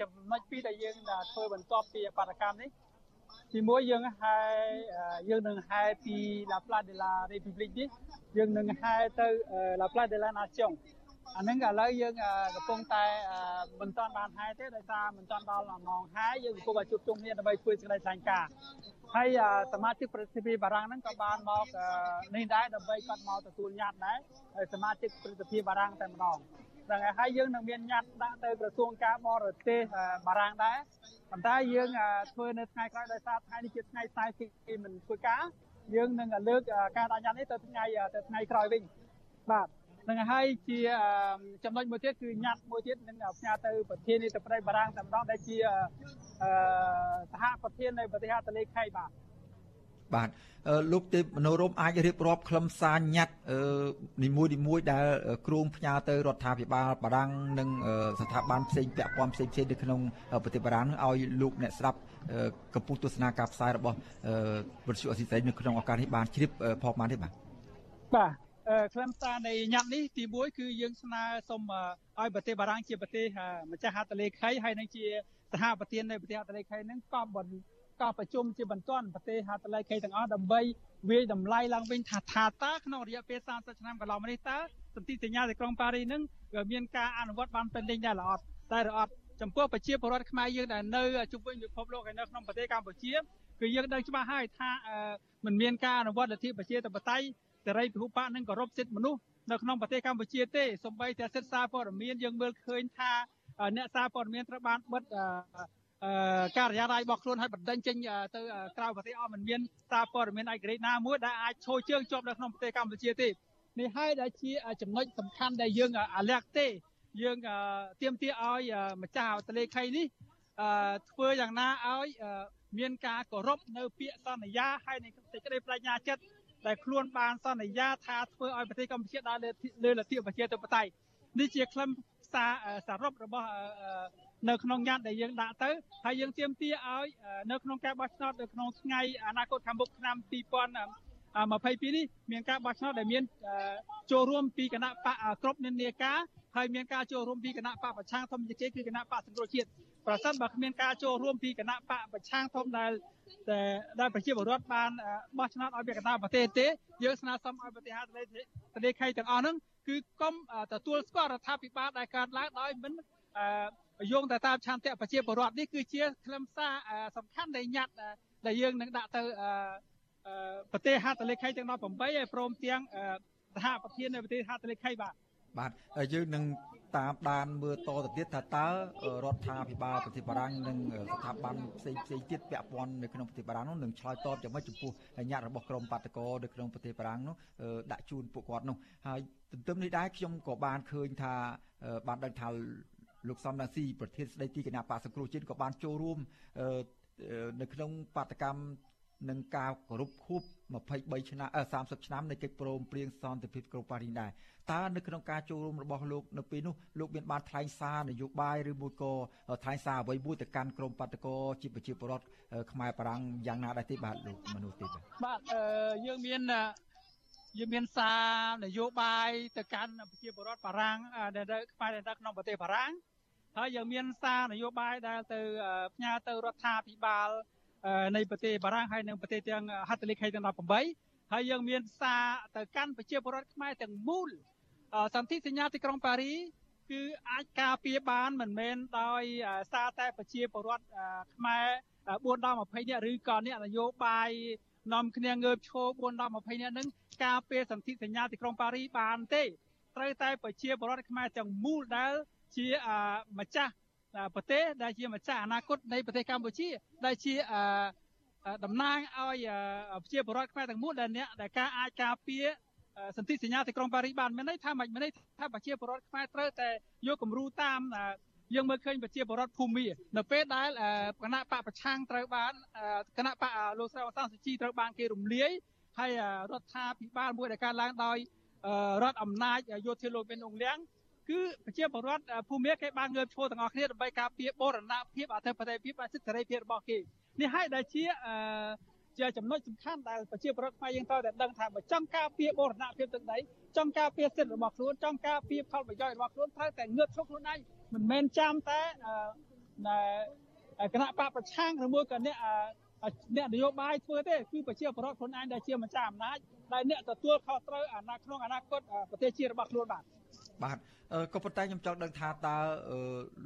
ចំណុចពីរដែលយើងធ្វើបន្ទាប់ពីបដកម្មនេះទីមួយយើងហែយើងនឹងហែពី La Place de la République នេះយើងនឹងហែទៅ La Place de la Nation អាហ្នឹងឥឡូវយើងកំពុងតែមិនទាន់បានហែទេដោយសារមិនទាន់ដល់ម៉ោងហែយើងកំពុងតែជួបជុំគ្នាដើម្បីធ្វើសេចក្តីថ្លែងការណ៍ហើយសមាជិកប្រតិភិបារាំងហ្នឹងក៏បានមកនេះដែរដើម្បីគាត់មកទទួលញត្តិដែរហើយសមាជិកប្រតិភិបារាំងតែម្ដងហ្នឹងហើយហើយយើងនឹងមានញត្តិដាក់ទៅក្រសួងការបរទេសបារាំងដែរប៉ុន្តែយើងធ្វើនៅថ្ងៃក្រោយដោយសារថ្ងៃនេះជាថ្ងៃផ្សាយពីមិនធ្វើការយើងនឹងលើកការដាក់ញត្តិនេះទៅថ្ងៃទៅថ្ងៃក្រោយវិញបាទ នឹងហើយជាចំណុចមួយទៀតគឺញត្តិមួយទៀតនឹងផ្ញើទៅប្រធានាធិបតីបារាំងតែម្ដងដែលជាសហប្រធាននៃប្រទេសហត្ថលេខីបាទបាទលោកទេពមនោរមអាចរៀបរាប់ខ្លឹមសារញត្តិនីមួយនីមួយដែលគ្រោងផ្ញើទៅរដ្ឋាភិបាលបារាំងនិងស្ថាប័នផ្សេងពាក់ព័ន្ធផ្សេងផ្សេងនៅក្នុងប្រទេសបារាំងឲ្យលោកអ្នកស្ដាប់កំពុងទស្សនាការផ្សាយរបស់វិទ្យុអស៊ីសេរីនៅក្នុងឱកាសនេះបានជ្រាបផងបានទេបាទបាទ ខ្លឹមសារនៃញត្តិនេះទី1គឺយើងស្នើសុំឲ្យប្រទេសបារាំងជាប្រទេសម្ចាស់ហត្ថលេខីហើយនឹងជាសហប្រធាននៃប្រទេសហត្ថលេខីនឹងក៏បន្តក៏ប្រជុំជាបន្ទាន់ប្រទេសហត្ថលេខីទាំងអស់ដើម្បីវាយតម្លៃឡើងវិញថាថាតើក្នុងរយៈពេល30ឆ្នាំកន្លងមកនេះតើសន្ធិសញ្ញាទីក្រុងប៉ារីនឹងមានការអនុវត្តបានពេញលេញដែរឬអត់តែឬអត់ចំពោះប្រជាពលរដ្ឋខ្មែរយើងដែលនៅជុំវិញពិភពលោកហើយនៅក្នុងប្រទេសកម្ពុជាគឺយើងដឹងច្បាស់ហើយថាมันមានការអនុវត្តលទ្ធិប្រជាធិបតេយ្យ សេរីពហុបកនិងគោរពសិទ្ធិមនុស្សនៅក្នុងប្រទេសកម្ពុជាទេសូម្បីតែសិទ្ធិសារព័ត៌មានយើងមើលឃើញថាអ្នកសារព័ត៌មានត្រូវបានបិទការិយាល័យរបស់ខ្លួនឲ្យបណ្ដឹងចេញទៅក្រៅប្រទេសអស់មិនមានសារព័ត៌មានឯករាជ្យណាមួយដែលអាចឈរជើងជាប់នៅក្នុងប្រទេសកម្ពុជាទេនេះហើយដែលជាចំណុចសំខាន់ដែលយើងអាលាក់ទេយើងទៀមទាឲ្យម្ចាស់អតលេខីនេះធ្វើយ៉ាងណាឲ្យមានការគោរពនៅពាក្យសន្យាហើយនៃសេចក្តីប្រាជ្ញាចិត្ត ដែលខ្លួនបានសន្យាថាធ្វើឲ្យប្រទេសកម្ពុជាដើរលើលទ្ធិប្រជាធិបតេយ្យនេះជាខ្លឹមសារសរុបរបស់នៅក្នុងញត្តិដែលយើងដាក់ទៅហើយយើងទាមទារឲ្យនៅក្នុងការបោះឆ្នោតនៅក្នុងថ្ងៃអនាគតខាងមុខឆ្នាំ2022នេះមានការបោះឆ្នោតដែលមានចូលរួមពីគណៈបកគ្រប់និន្នាការ ហើយមានការចូលរួមពីគណៈបកប្រឆាំងធម្មជាតិគឺគណៈបកសង្គ្រោះជាតិប្រសិនបើគ្មានការចូលរួមពីគណៈបកប្រឆាំងធំដែលដែលប្រជាពលរដ្ឋបានបោះឆ្នោតឲ្យពាក់កណ្ដាលប្រទេសទេយើងស្នើសុំឲ្យប្រទេសហត្ថលេខីទាំងអស់ហ្នឹងគឺកុំទទួលស្គាល់រដ្ឋាភិបាលដែលកើតឡើងដោយមិនយោងទៅតាមឆន្ទៈប្រជាពលរដ្ឋនេះគឺជាខ្លឹមសារសំខាន់នៃញត្តិដែលយើងនឹងដាក់ទៅប្រទេសហត្ថលេខីទាំង18ហើយព្រមទាំងសហប្រធាននៃប្រទេសហត្ថលេខីបាទ បាទយើងនឹងតាមដានមើលតទៅទៀតថាតើរដ្ឋាភិបាលប្រទេសបារាំងនិងស្ថាប័នផ្សេងផ្សេងទៀតពាក់ព័ន្ធនៅក្នុងប្រទេសបារាំងនោះនឹងឆ្លើយតបយ៉ាងម៉េចចំពោះញត្តិរបស់ក្រមបាតកោនៅក្នុងប្រទេសបារាំងនោះដាក់ជូនពួកគាត់នោះហើយទន្ទឹមនេះដែរខ្ញុំក៏បានឃើញថាបានដឹងថាលោកសំរាស៊ីប្រធានស្ដីទីគណៈបកសង្គ្រោះជាតិក៏បានចូលរួមនៅក្នុងបាតកម្ម នឹងការគោរពខួប23ឆ្នាំ30ឆ្នាំនៃកិច្ចព្រមព្រៀងសន្តិភាពក្រុងប៉ារីសដែរតើនៅក្នុងការចូលរួមរបស់លោកនៅពេលនោះលោកមានបានថ្លែងសារនយោបាយឬមួយក៏ថ្លែងសារអ្វីមួយទៅកាន់ក្រមបាតកោជាប្រជាពលរដ្ឋខ្មែរបារាំងយ៉ាងណាដែរទេបាទលោកមនុស្សទេបាទបាទយើងមានយើងមានសារនយោបាយទៅកាន់ប្រជាពលរដ្ឋបារាំងដែលខ្មែរដែលនៅក្នុងប្រទេសបារាំងហើយយើងមានសារនយោបាយដែលទៅផ្ញើទៅរដ្ឋាភិបាល នៃប្រទេសបារាំងហើយនិងប្រទេសទាំងហត្ថលេខីទាំង18ហើយយើងមានសារទៅកាន់ប្រជាពលរដ្ឋខ្មែរទាំងមូលសន្ធិសញ្ញាទីក្រុងប៉ារីគឺអាចការពារបានមិនមែនដោយសារតែប្រជាពលរដ្ឋខ្មែរ4ដល់20នាក់ឬក៏អ្នកនយោបាយនាំគ្នាងើបឈរ4ដល់20នាក់នឹងការពារសន្ធិសញ្ញាទីក្រុងប៉ារីបានទេត្រូវតែប្រជាពលរដ្ឋខ្មែរទាំងមូលដែលជាម្ចាស់ ប្រទេសដែលជាម្ចាស់អនាគតនៃប្រទេសកម្ពុជា ដែលជាតំណាងឲ្យប្រជាពលរដ្ឋខ្មែរទាំងមូលដែលអ្នកដែលការអាចការពារសន្ធិសញ្ញាទីក្រុងប៉ារីសបានមានន័យថាមិនមានន័យថាប្រជាពលរដ្ឋខ្មែរត្រូវតែយកគំរូតាមយើងមើលឃើញប្រជាពលរដ្ឋភូមិនៅពេលដែលគណៈបកប្រឆាំងត្រូវបានគណៈបកលោកស្រីអសាសុជីត្រូវបានគេរំលាយហើយរដ្ឋាភិបាលមួយដែលកើតឡើងដោយរដ្ឋអំណាចយោធាលោកមានអង្គលៀង គឺប្រជាពលរដ្ឋភូមិគេបានងើបឈរទាំងអស់គ្នាដើម្បីការពារបូរណភាពអធិបតេយ្យភាពនិងសិទ្ធិសេរីភាពរបស់គេនេះហើយដែលជាជាចំណុចសំខាន់ដែលប្រជាពលរដ្ឋខ្មែរយើងត្រូវតែដឹងថាបើចង់ការពារបូរណភាពទឹកដីចង់ការពារសិទ្ធិរបស់ខ្លួនចង់ការពារផលប្រយោជន៍របស់ខ្លួនត្រូវតែងើបឈរខ្លួនឯងមិនមែនចាំតែគណៈបកប្រឆាំងឬមួយក៏អ្នកអ្នកនយោបាយធ្វើទេគឺប្រជាពលរដ្ឋខ្លួនឯងដែលជាម្ចាស់អំណាចដែលអ្នកទទួលខុសត្រូវអាណាក្នុងអនាគតប្រទេសជាតិរបស់ខ្លួនបាទ បាទក៏ប៉ុន្តែខ្ញុំចង់ដឹងថាតើ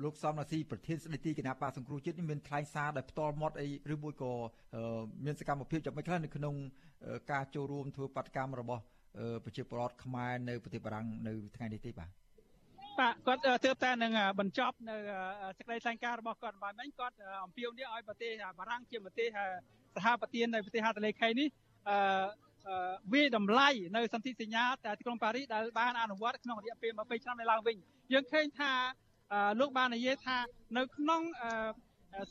លោកសំរាស៊ីប្រធានស្ដីទីគណៈបកសង្គ្រោះជាតិនេះមានថ្លែងសារដោយផ្ទាល់មាត់អីឬមួយក៏មានសកម្មភាពយ៉ាងម៉េចខ្លះនៅក្នុងការចូលរួមធ្វើបាតកម្មរបស់ប្រជាពលរដ្ឋខ្មែរនៅប្រទេសបារាំងនៅថ្ងៃនេះទេបាទបាទគាត់ទើបតែនឹងបញ្ចប់នៅសេចក្តីថ្លែងការណ៍របស់គាត់បានមិញគាត់អំពាវនាវឲ្យប្រទេសបារាំងជាប្រទេសសហប្រធាននៃប្រទេសហត្ថលេខីនេះអឺ វាតម្លៃនៅសន្ធិសញ្ញាតែទីក្រុងប៉ារីសដែលបានអនុវត្តក្នុងរយៈពេល20ឆ្នាំនៅឡើងវិញយើងឃើញថាលោកបាននិយាយថានៅក្នុង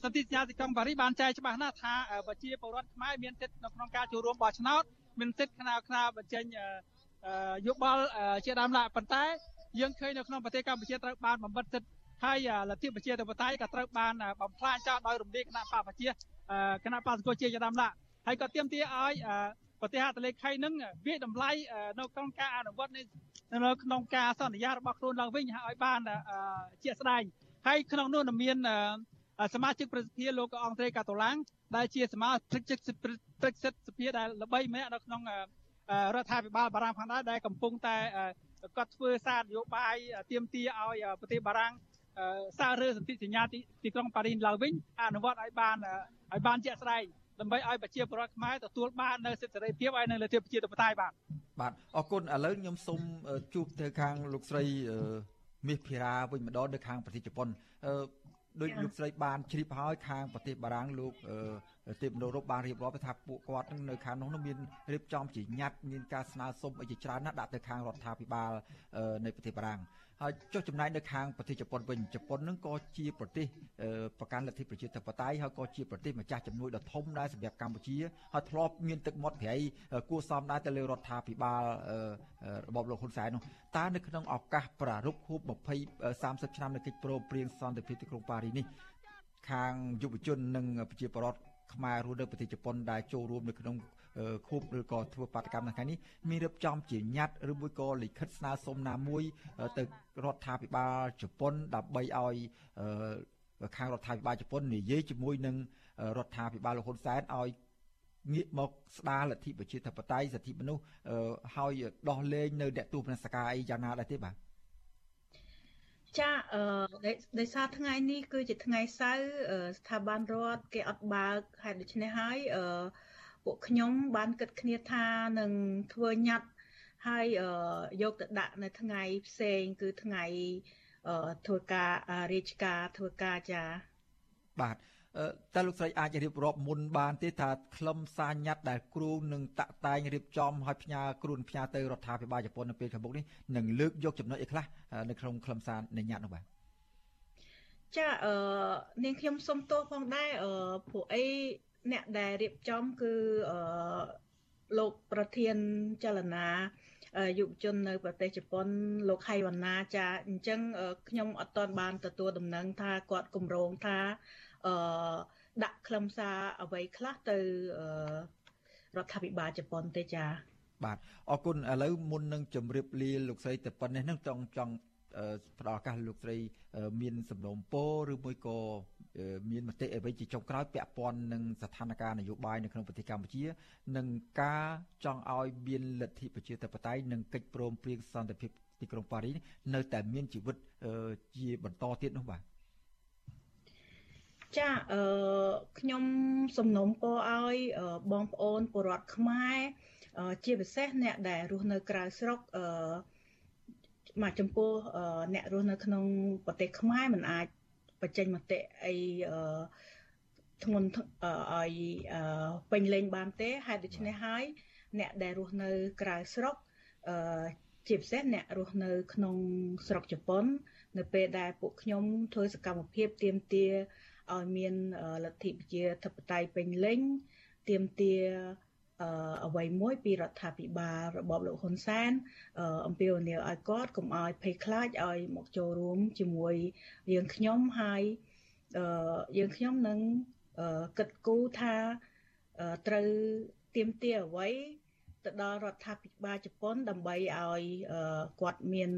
សន្ធិសញ្ញាទីក្រុងប៉ារីសបានចែងច្បាស់ណាស់ថាប្រជាពលរដ្ឋខ្មែរមានសិទ្ធិនៅក្នុងការចូលរួមបោះឆ្នោតមានសិទ្ធិខ្នាខ្នាបញ្ចេញយោបល់ជាដើមឡាប៉ុន្តែយើងឃើញនៅក្នុងប្រទេសកម្ពុជាត្រូវបានបំបិតសិទ្ធិហើយលទ្ធិប្រជាធិបតេយ្យក៏ត្រូវបានបំផ្លាញចោលដោយរំលាយគណៈបកប្រជាគណៈបកសង្គមជាជាដើមឡាហើយក៏ទាមទារឲ្យ ប្រទេសហត្ថលេខីនឹងវាតម្លៃនៅក្នុងការអនុវត្តនៅក្នុងការសន្យារបស់ខ្លួនឡើងវិញឲ្យបានជាក់ស្ដែងហើយក្នុងនោះមានសមាជិកប្រសិទ្ធិលោកអង្គត្រីកាតូឡាំងដែលជាសមាជិកព្រឹទ្ធសិទ្ធិសភាដែលល្បីម្នាក់នៅក្នុងរដ្ឋាភិបាលបារាំងផងដែរដែលកំពុងតែគាត់ធ្វើសារនយោបាយទៀមទាឲ្យប្រទេសបារាំងសាររើសន្ធិសញ្ញាទីក្រុងប៉ារីសឡើងវិញអនុវត្តឲ្យបានឲ្យបានជាក់ស្ដែង ដើម្បីឲ្យប្រជាពលរដ្ឋខ្មែរទទួលបាននៅសិទ្ធិសេរីភាពហើយនៅលទ្ធិប្រជាធិបតេយ្យបាទបាទអរគុណឥឡូវខ្ញុំសូមជួបទៅខាងលោកស្រីមាសភិរាវិញម្ដងនៅខាងប្រទេសជប៉ុនអឺដោយលោកស្រីបានជ្រាបហើយខាងប្រទេសបារាំងលោកទេពមនោរពបានរៀបរាប់ថាពួកគាត់នឹងនៅខាងនោះមានរៀបចំជាញត្តិមានការស្នើសុំអីជាច្រើនណាស់ដាក់ទៅខាងរដ្ឋាភិបាលនៃប្រទេសបារាំង ហើយចុះចំណាយនៅខាងប្រទេសជប៉ុនវិញជប៉ុននឹងក៏ជាប្រទេសប្រកាន់លទ្ធិប្រជាធិបតេយ្យហើយក៏ជាប្រទេសម្ចាស់ជំនួយដ៏ធំដែរសម្រាប់កម្ពុជាហើយធ្លាប់មានទឹកមាត់ប្រៃគួសមដែរទៅលើរដ្ឋាភិបាលរបបលោកហ៊ុនសែននោះតើនៅក្នុងឱកាសប្រារព្ធខួប20 30ឆ្នាំនៃកិច្ចព្រមព្រៀងសន្តិភាពទីក្រុងប៉ារីសនេះខាងយុវជននិងប្រជាពលរដ្ឋខ្មែររស់នៅប្រទេសជប៉ុនដែលចូលរួមនៅក្នុង ខូបឬក៏ធ្វើបាតកម្មនៅថ្ងៃនេះមានរៀបចំជាញត្តិឬមួយក៏លិខិតស្នើសុំណាមួយទៅរដ្ឋាភិបាលជប៉ុនដើម្បីឲ្យខាងរដ្ឋាភិបាលជប៉ុននិយាយជាមួយនឹងរដ្ឋាភិបាលលោកហ៊ុនសែនឲ្យងាកមកស្ដារលទ្ធិប្រជាធិបតេយ្យសិទ្ធិមនុស្សហើយដោះលែងនៅអ្នកទោសនសកាអីយ៉ាងណាដែរទេបាទចាអឺដោយសារថ្ងៃនេះគឺជាថ្ងៃសៅរ៍ស្ថាប័នរដ្ឋគេអត់បើកហេតុដូច្នេះហើយអឺ ពួកខ្ញុំបានគិតគ្នាថានឹងធ្វើញត្តិហើយយកទៅដាក់នៅថ្ងៃផ្សេង គឺថ្ងៃធ្វើការរាជការធ្វើការចាបាទតើលោកស្រីអាចរៀបរាប់មុនបានទេថាខ្លឹមសារញត្តិដែលគ្រូនឹងតាក់តែងរៀបចំឲ្យផ្ញើគ្រូផ្ញើទៅរដ្ឋាភិបាលជប៉ុននៅពេលខាងមុខនេះនឹងលើកយកចំណុចអីខ្លះនៅក្នុងខ្លឹមសារនៃញត្តិនោះបាទចាអឺនាងខ្ញុំសុំទោសផងដែរអឺព្រោះអី អ្នកដែលរៀបចំគឺអឺលោកប្រធានចលនាយុវជននៅប្រទេសជប៉ុនលោកហៃវណ្ណាចាអញ្ចឹងខ្ញុំអត់ទាន់បានទទួលដំណឹងថាគាត់គម្រោងថាអឺដាក់ខ្លឹមសារអ្វីខ្លះទៅរដ្ឋាភិបាលជប៉ុនទេចាបាទអរគុណឥឡូវមុននឹងជម្រាបលាលោកស្រីទៅប៉ុណ្ណេះនឹងចង់ចង់ផ្ដល់ឱកាសលោកស្រីមានសំណូមពរឬមួយក៏ មានមតិអ្វីជាចុងក្រោយពាក់ព័ន្ធនឹងស្ថានភាពនយោបាយនៅក្នុងប្រទេសកម្ពុជានិងការចង់ឲ្យមានលទ្ធិប្រជាធិបតេយ្យនិងកិច្ចព្រមព្រៀងសន្តិភាពទីក្រុងប៉ារីសនៅតែមានជីវិតជាបន្តទៀតនោះបាទចាអឺខ្ញុំសំណូមពរឲ្យបងប្អូនពលរដ្ឋខ្មែរជាពិសេសអ្នកដែលរស់នៅក្រៅស្រុកអឺមកចំពោះអ្នករស់នៅក្នុងប្រទេសខ្មែរមិនអាច បញ្ចេញមតិអីធ្ងន់ឲ្យពេញលេងបានទេហេតុដូច្នេះហើយអ្នកដែលរស់នៅក្រៅស្រុកអឺជាពិសេសអ្នករស់នៅ ក្នុងស្រុកជប៉ុន នៅពេលដែលពួកខ្ញុំធ្វើសកម្មភាពទៀមទាឲ្យមានលទ្ធិប្រជាធិបតេយ្យពេញលេញទៀមទា អ្វីមួយពីរដ្ឋាភិបាលរបបលោកហ៊ុនសែនអំពាវនាវឲ្យគាត់កុំឲ្យភ័យខ្លាចឲ្យមកចូលរួមជាមួយយើងខ្ញុំហើយយើងខ្ញុំនឹងគិតគូរថាត្រូវទៀមទាអ្វីទៅដល់រដ្ឋាភិបាលជប៉ុន ដើម្បីឲ្យគាត់មាន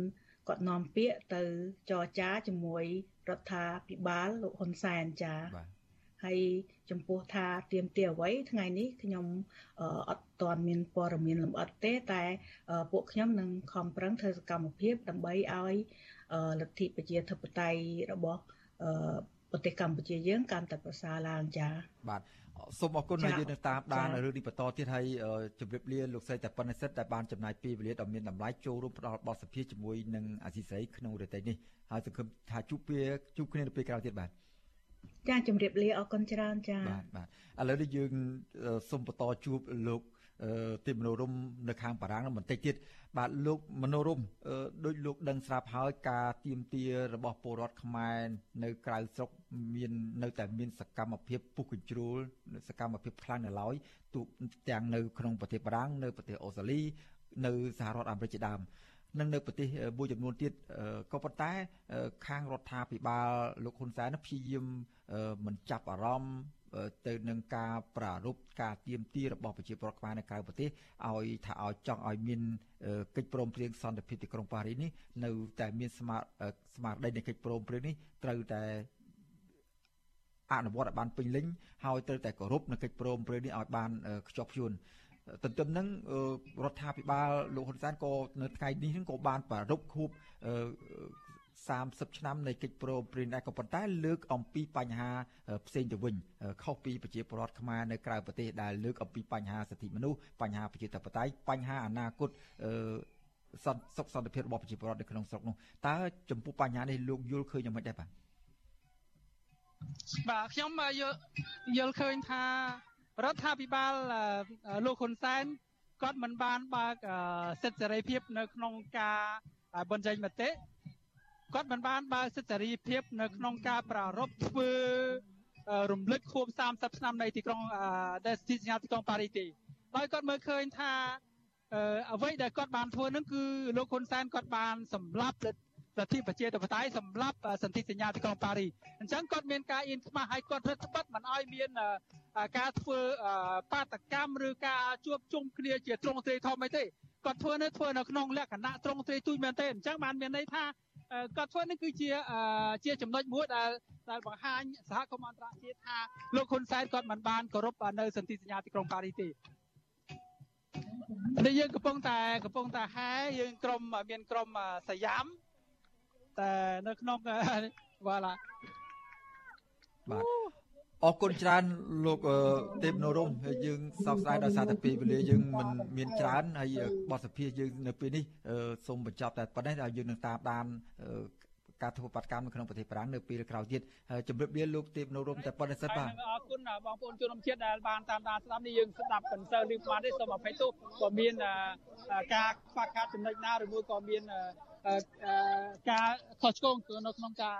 គាត់នាំពាក្យទៅចរចាជាមួយរដ្ឋាភិបាលលោកហ៊ុនសែនចា៎បាទ ហើយចំពោះថាទៀមទាអ្វីថ្ងៃនេះខ្ញុំអត់ទាន់មានព័ត៌មានលម្អិតទេ តែ ពួកខ្ញុំនឹងខំប្រឹងធ្វើសកម្មភាព ដើម្បីឲ្យលទ្ធិប្រជាធិបតេយ្យរបស់ប្រទេសកម្ពុជាយើងកាន់តែប្រសើរឡើងចា៎បាទសូមអរគុណដែលយើងនឹងតាមដានរឿងនេះបន្តទៀតហើយជម្រាបលាលោកស្រីតែប៉ុណ្ណេះសិតដែលបានចំណាយពេលវេលាដ៏មានតម្លៃចូលរួមផ្ដល់បទសភាជាមួយនឹងអាស៊ីសេរីក្នុងរយៈនេះហើយសង្ឃឹមថាជួបពេលជួបគ្នានៅពេលក្រោយទៀតបាទ ចាជម្រាបលាអរគុណច្រើនចាបាទបាទឥឡូវនេះយើងសូមបន្តជួបលោកទីមនោរមនៅខាងបារាំងបន្តិចទៀតបាទលោកមនោរមដោយលោកដឹងស្រាប់ហើយការទៀមទារបស់ពលរដ្ឋខ្មែរនៅក្រៅស្រុកមាននៅតែមានសកម្មភាពពុះកញ្ជ្រួលសកម្មភាពខ្លាំងនៅឡើយទូទាំងនៅក្នុងប្រទេសបារាំងនៅប្រទេសអូស្ត្រាលីនៅសហរដ្ឋអាមេរិកជាដើម និងនៅប្រទេសមួយចំនួនទៀតក៏ប៉ុន្តែ ខាងរដ្ឋាភិបាលលោកហ៊ុនសែនព្យាយាមមិនចាប់អារម្មណ៍ទៅនឹងការប្រារព្ធការទៀមទារបស់ប្រជាពលរដ្ឋខ្មែរនៅក្រៅប្រទេសឲ្យថាឲ្យចង់ឲ្យមានកិច្ចព្រមព្រៀងសន្តិភាពទីក្រុងប៉ារីសនេះនៅតែមានស្មារស្មារតីនៃកិច្ចព្រមព្រៀងនេះត្រូវតែអនុវត្តឲ្យបានពេញលេញហើយត្រូវតែគោរពនៅកិច្ចព្រមព្រៀងនេះឲ្យបានខ្ជាប់ខ្ជួន ទន្ទឹមនឹងរដ្ឋាភិបាលលោកហ៊ុនសែនក៏នៅថ្ងៃនេះក៏បានប្រារព្ធខួប30ឆ្នាំនៃកិច្ចព្រមព្រៀងដែរក៏ប៉ុន្តែលើកអំពីបញ្ហាផ្សេងទៅវិញខុសពីប្រជាពលរដ្ឋខ្មែរនៅក្រៅប្រទេសដែលលើកអំពីបញ្ហាសិទ្ធិមនុស្សបញ្ហាប្រជាធិបតេយ្យបញ្ហាអនាគតសន្តិសុខសន្តិភាពរបស់ប្រជាពលរដ្ឋនៅក្នុងស្រុកនោះតើចំពោះបញ្ហានេះលោកយល់ឃើញយ៉ាងម៉េចដែរបាទបាទខ្ញុំយល់ឃើញថា រដ្ឋាភិបាលលោកហ៊ុនសែនគាត់មិនបានបើកសិទ្ធិសេរីភាពនៅក្នុងការបញ្ចេញមតិគាត់មិនបានបើកសិទ្ធិសេរីភាពនៅក្នុងការប្រារព្ធធ្វើរំលឹកខួប30ឆ្នាំនៃទីក្រុងដែលទីសញ្ញាទីក្រុងប៉ារីសទេដោយគាត់មើលឃើញថាអ្វីដែលគាត់បានធ្វើនឹងគឺលោកហ៊ុនសែនគាត់បានសម្លាប់លទ្ធិប្រជាធិបតេយ្យសម្រាប់សន្ធិសញ្ញាទីក្រុងប៉ារីសអញ្ចឹងគាត់មានការអៀនខ្មាស់ហើយគាត់រឹតបន្តឹងមិនឲ្យមាន ការធ្វើបាតកម្មឬការជួបជុំគ្នាជាត្រង់ទ្រាយធំអីទេគាត់ធ្វើនៅធ្វើនៅក្នុងលក្ខណៈត្រង់ទ្រាយទូចមែនទេអញ្ចឹងបានមានន័យថាគាត់ធ្វើនេះគឺជាជាចំណុចមួយដែលដែលបង្ហាញសហគមន៍អន្តរជាតិថាលោកហ៊ុនសែនគាត់មិនបានគោរពនៅសន្ធិសញ្ញាទីក្រុងប៉ារីសទេនេះយើងកំពុងតែកំពុងតែហែយើងក្រុមមានក្រុមសយាមតែនៅក្នុងបាទបាទ អរគុណច្រើនលោកទេពនរមហើយយើងសោកស្ដាយដោយសារតែពេលវេលាយើងមិនមានច្រើនហើយបទសភាយើងនៅពេលនេះសូមបញ្ចប់តែប៉ុណ្ណេះហើយយើងនឹងតាមដានការធ្វើបាតកម្មនៅក្នុងប្រទេសបារាំងនៅពេលក្រោយទៀតជម្រាបលាលោកទេពនរមតែប៉ុណ្ណេះសិនបាទអរគុណបងប្អូនជនរួមជាតិដែលបានតាមដានស្ដាប់នេះយើងស្ដាប់មិនសូវឮបានទេសូមអភ័យទោសក៏មានការខ្វះខាតចំណុចណាឬមួយក៏មានការខុសឆ្គងនៅក្នុងការ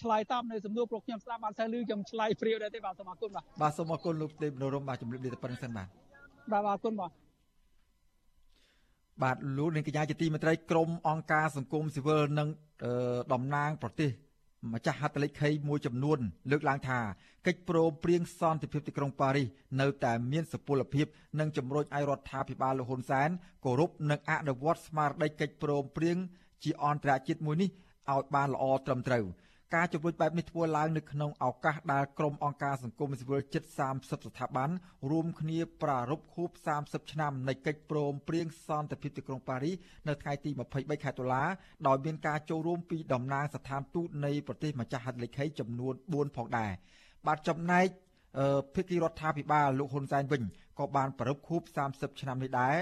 ឆ្លើយតបនៅសំណួរព្រោះខ្ញុំស្ដាប់បានសូវឮខ្ញុំឆ្លើយព្រាវដែរទេបាទសូមអរគុណបាទបាទសូមអរគុណលោកទេពនរមបាទជំរាបលាតែប៉ុណ្្នឹងសិនបាទបាទអរគុណបាទបាទលោកនាងកញ្ញាជាទីមេត្រីក្រមអង្គការសង្គមស៊ីវិលនិងតំណាងប្រទេសម្ចាស់ហត្ថលេខីមួយចំនួន លើកឡើងថាកិច្ចព្រមព្រៀងសន្តិភាពទីក្រុងប៉ារីសនៅតែមានសុពលភាពនិងជំរុញឲ្យរដ្ឋាភិបាលលោកហ៊ុនសែនគោរពនិងអនុវត្តស្មារតីកិច្ចព្រមព្រៀងជាអន្តរជាតិមួយនេះឲ្យបានល្អត្រឹមត្រូវ។ ការជំរុញបែបនេះធ្វើឡើងនៅក្នុងឱកាសដែលក្រុមអង្គការសង្គមស៊ីវិលជិត30ស្ថាប័នរួមគ្នាប្រារព្ធខួប30ឆ្នាំនៃកិច្ចព្រមព្រៀងសន្តិភាពទីក្រុងប៉ារីសនៅថ្ងៃទី23ខែតុលាដោយមានការចូលរួមពីតំណាងស្ថានទូតនៃប្រទេសម្ចាស់ហត្ថលេខីចំនួន4ផងដែរបាទចំណែកភាគីរដ្ឋាភិបាលលោកហ៊ុនសែនវិញ ក៏បានប្រពខួប30ឆ្នាំនេះដែរ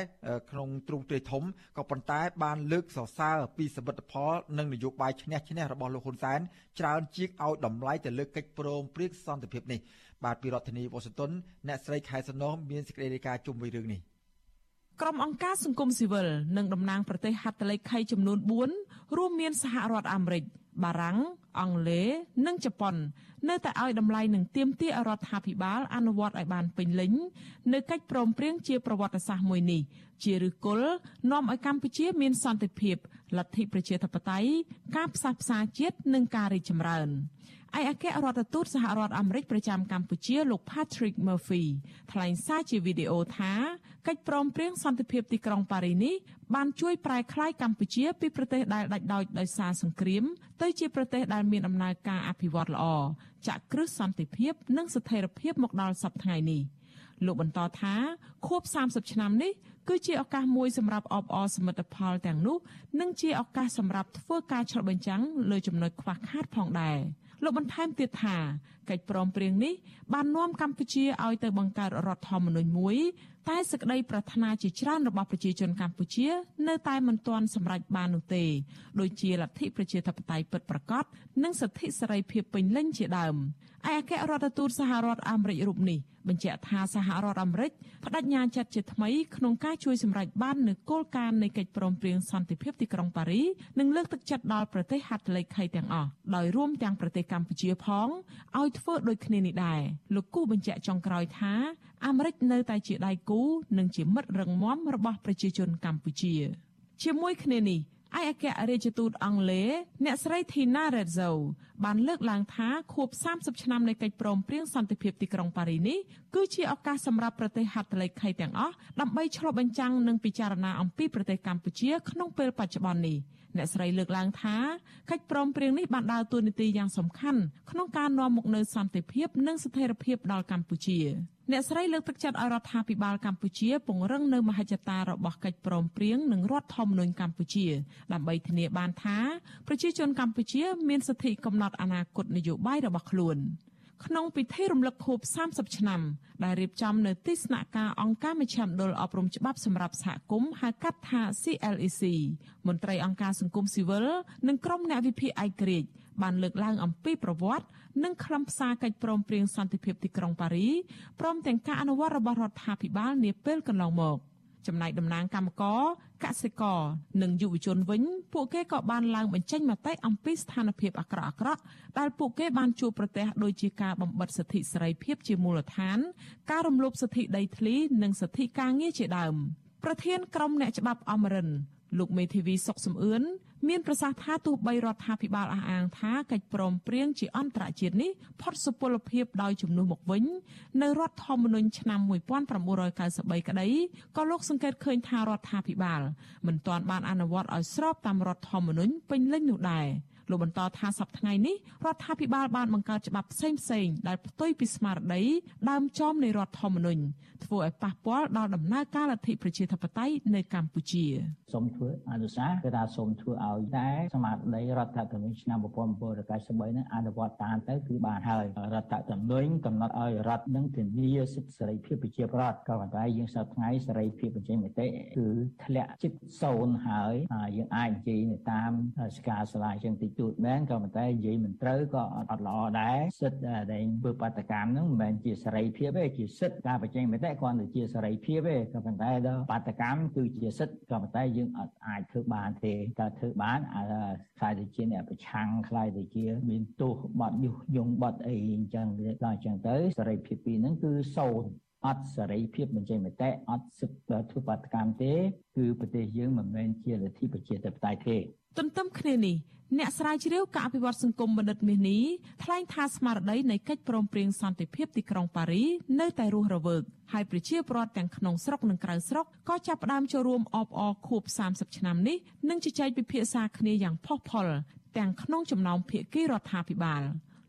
ក្នុងទ្រង់ទ្រាយធំក៏ប៉ុន្តែបានលើកសរសើរពីសមិទ្ធផលនិងនយោបាយឈ្នះឈ្នះរបស់លោកហ៊ុនសែនច្រើនជាងឲ្យតម្លៃទៅលើកិច្ចព្រមព្រៀងសន្តិភាពនេះបាទពីរដ្ឋធានីវ៉ាស៊ីនតោនអ្នកស្រីខែសំណងមានសេចក្តីរាយការណ៍ជុំវិញរឿងនេះក្រុមអង្គការសង្គមស៊ីវិលនិងតំណាងប្រទេសហត្ថលេខីចំនួន4រួមមានសហរដ្ឋអាមេរិក បារាំងអង់គ្លេសនិងជប៉ុន នៅតែឲ្យតម្លៃនឹងទៀមទារដ្ឋាភិបាលអនុវត្តឲ្យបានពេញលេញនៅកិច្ចព្រមព្រៀងជាប្រវត្តិសាស្ត្រមួយនេះជាឫសគល់នាំឲ្យកម្ពុជាមានសន្តិភាពលទ្ធិប្រជាធិបតេយ្យការផ្សះផ្សាជាតិនិងការរីកចម្រើនឯកអគ្គរដ្ឋទូតសហរដ្ឋអាមេរិកប្រចាំកម្ពុជាលោក Patrick Murphy ថ្លែងសារជាវីដេអូថាកិច្ចព្រមព្រៀងសន្តិភាពទីក្រុងប៉ារីនេះបានជួយប្រែក្លាយកម្ពុជាពីប្រទេសដែលដាច់ដោចដោយសារសង្គ្រាមទៅជាប្រទេសដែលមានដំណើរការអភិវឌ្ឍល្អចាក់គ្រឹះសន្តិភាព និងស្ថិរភាពមកដល់សប្តាហ៍នេះលោកបន្តថាខួប30ឆ្នាំនេះគឺជាឱកាសមួយសម្រាប់អបអរសមិទ្ធផលទាំងនោះនិងជាឱកាសសម្រាប់ធ្វើការឆ្លុះបញ្ចាំងលើចំណុចខ្វះខាតផងដែរលោកបន្ថែមទៀតថា កិច្ចព្រមព្រៀងនេះបាននាំកម្ពុជាឲ្យទៅបង្កើតរដ្ឋធម្មនុញ្ញមួយតែសេចក្តីប្រាថ្នាជាច្រើនរបស់ប្រជាជនកម្ពុជា នៅតែមិនទាន់សម្រេចបាននោះទេដូចជាលទ្ធិប្រជាធិបតេយ្យពិតប្រាកដនិងសិទ្ធិសេរីភាពពេញលេញជាដើមឯអគ្គរដ្ឋទូតសហរដ្ឋអាមេរិករូបនេះបញ្ជាក់ថាសហរដ្ឋអាមេរិកបដិញ្ញាចិត្តជាថ្មីក្នុងការជួយសម្រេចបាននូវគោលការណ៍នៃកិច្ចព្រមព្រៀងសន្តិភាពទីក្រុងប៉ារីនិងលើកទឹកចិត្តដល់ប្រទេសហត្ថលេខីទាំងអស់ដោយរួមទាំងប្រទេសកម្ពុជាផងឲ្យធ្វើដូចគ្នានេះដែរលោកគូបញ្ជាក់ចុងក្រោយថាអាមេរិកនៅតែជាដៃគូនិងជាមិត្តរឹងមាំរបស់ប្រជាជនកម្ពុជា ជាមួយគ្នានេះឯកអគ្គរដ្ឋទូតអង់គ្លេសអ្នកស្រី Tina Rezzo បានលើកឡើងថាខួប30ឆ្នាំនៃកិច្ចព្រមព្រៀងសន្តិភាពទីក្រុងប៉ារីនេះគឺជាឱកាសសម្រាប់ប្រទេសហត្ថលេខីទាំងអស់ដើម្បីឆ្លុះបញ្ចាំងនិងពិចារណាអំពីប្រទេសកម្ពុជាក្នុងពេលបច្ចុប្បន្ននេះ អ្នកស្រីលើកឡើងថាកិច្ចព្រមព្រៀងនេះបានដើរតួនាទីយ៉ាងសំខាន់ក្នុងការនាំមកនូវសន្តិភាព និងស្ថិរភាពដល់កម្ពុជាអ្នកស្រីលើកទឹកចិត្តឲ្យរដ្ឋាភិបាលកម្ពុជាពង្រឹងនៅមហិច្ឆតារបស់កិច្ចព្រមព្រៀងនិងរដ្ឋធម្មនុញ្ញកម្ពុជា ដើម្បីធានាបានថាប្រជាជនកម្ពុជា មានសិទ្ធិកំណត់អនាគតនយោបាយរបស់ខ្លួន ក្នុងពិធីរំលឹកខួប30ឆ្នាំដែលរៀបចំនៅទីស្នាក់ការអង្គការមជ្ឈមណ្ឌលអប់រំច្បាប់សម្រាប់សហគមន៍ហៅកាត់ថា CLEC មន្ត្រីអង្គការសង្គមស៊ីវិលនិងក្រុមអ្នកវិភាគឯករាជ្យបានលើកឡើងអំពីប្រវត្តិនិងខ្លឹមសារកិច្ចព្រមព្រៀងសន្តិភាពទីក្រុងប៉ារីព្រមទាំងការអនុវត្តរបស់រដ្ឋាភិបាលនាពេលកន្លងមក ចំណែកតំណាងកម្មករកសិករនិងយុវជនវិញ ពួកគេក៏បានឡើងបញ្ចេញមតិអំពីស្ថានភាពអាក្រក់អាក្រក់ដែលពួកគេបានជួបប្រទះដូចជាការបំបិទសិទ្ធិសេរីភាពជាមូលដ្ឋាន ការរំលោភសិទ្ធិដីធ្លី និងសិទ្ធិការងារជាដើមប្រធានក្រុមអ្នកច្បាប់អមរិន លោកមេធាវីសុកសំអឿនមានប្រសាសន៍ថាទោះបីរដ្ឋាភិបាលអះអាងថាកិច្ចព្រមព្រៀងជាអន្តរជាតិនេះផុតសុពលភាពដោយជំនួសមកវិញនៅរដ្ឋធម្មនុញ្ញឆ្នាំ1993ក្តីក៏លោកសង្កេតឃើញថារដ្ឋាភិបាលមិនទាន់បានអនុវត្តឲ្យស្របតាមរដ្ឋធម្មនុញ្ញពេញលេញនោះដែរ។ លោកបន្តថាសប្តាហ៍នេះរដ្ឋាភិបាលបានបង្កើតច្បាប់ផ្សេងផ្សេងដែលផ្ទុយពីស្មារតីដើមចំនៃរដ្ឋធម្មនុញ្ញធ្វើឲ្យប៉ះពាល់ដល់ដំណើរការលទ្ធិប្រជាធិបតេយ្យនៅកម្ពុជាសូមធ្វើអនុសាសន៍គឺថាសូមធ្វើឲ្យដែរស្មារតីរដ្ឋធម្មនុញ្ញឆ្នាំ1993នឹងអនុវត្តតាមទៅគឺបានហើយរដ្ឋធម្មនុញ្ញកំណត់ឲ្យរដ្ឋនឹងធានាសិទ្ធិសេរីភាពប្រជាប្រដ្ឋក៏ប៉ុន្តែយើងសប្តាហ៍ថ្ងៃសេរីភាពបញ្ចេញមតិគឺធ្លាក់ជិតសូន្យហើយយើងអាចនិយាយតាមសកាសាលាជាងតិចទួតមែនក៏ប៉ុន្តែនិយាយមិនត្រូវក៏អត់ល្អដែរសិទ្ធិដែលធ្វើបាតកម្មហ្នឹងមិនមែនជាសេរីភាពទេជាសិទ្ធិការបញ្ចេញមតិគ្រាន់តែជាសេរីភាពទេក៏ប៉ុន្តែដល់បាតកម្មគឺជាសិទ្ធិក៏ប៉ុន្តែយើងអត់អាចធ្វើបានទេតែធ្វើបានអាខ្លាយទៅជាអ្នកប្រឆាំងខ្លាយទៅជាមានទោសបត់យុះយងបត់អីអញ្ចឹងដល់អញ្ចឹងទៅសេរីភាពពីរហ្នឹងគឺសូន្យ អត់សេរីភាពបញ្ចេញមតិអត់សិទ្ធិធ្វើបាតកម្មទេ គឺប្រទេសយើងមិនមែនជាលទ្ធិប្រជាធិបតេយ្យទេទន្ទឹមគ្នានេះអ្នកស្រាវជ្រាវការអភិវឌ្ឍសង្គមបណ្ឌិតមាសនេះថ្លែងថាស្មារតីនៃកិច្ចព្រមព្រៀងសន្តិភាពទីក្រុងប៉ារីនៅតែរស់រវើកហើយប្រជាពលរដ្ឋទាំងក្នុងស្រុកនិងក្រៅស្រុកក៏ចាប់ផ្ដើមចូលរួមអបអរខួប30ឆ្នាំនេះនិងជជែកពិភាក្សាគ្នាយ៉ាងផុសផុលទាំងក្នុងចំណោមភាគីរដ្ឋាភិបាល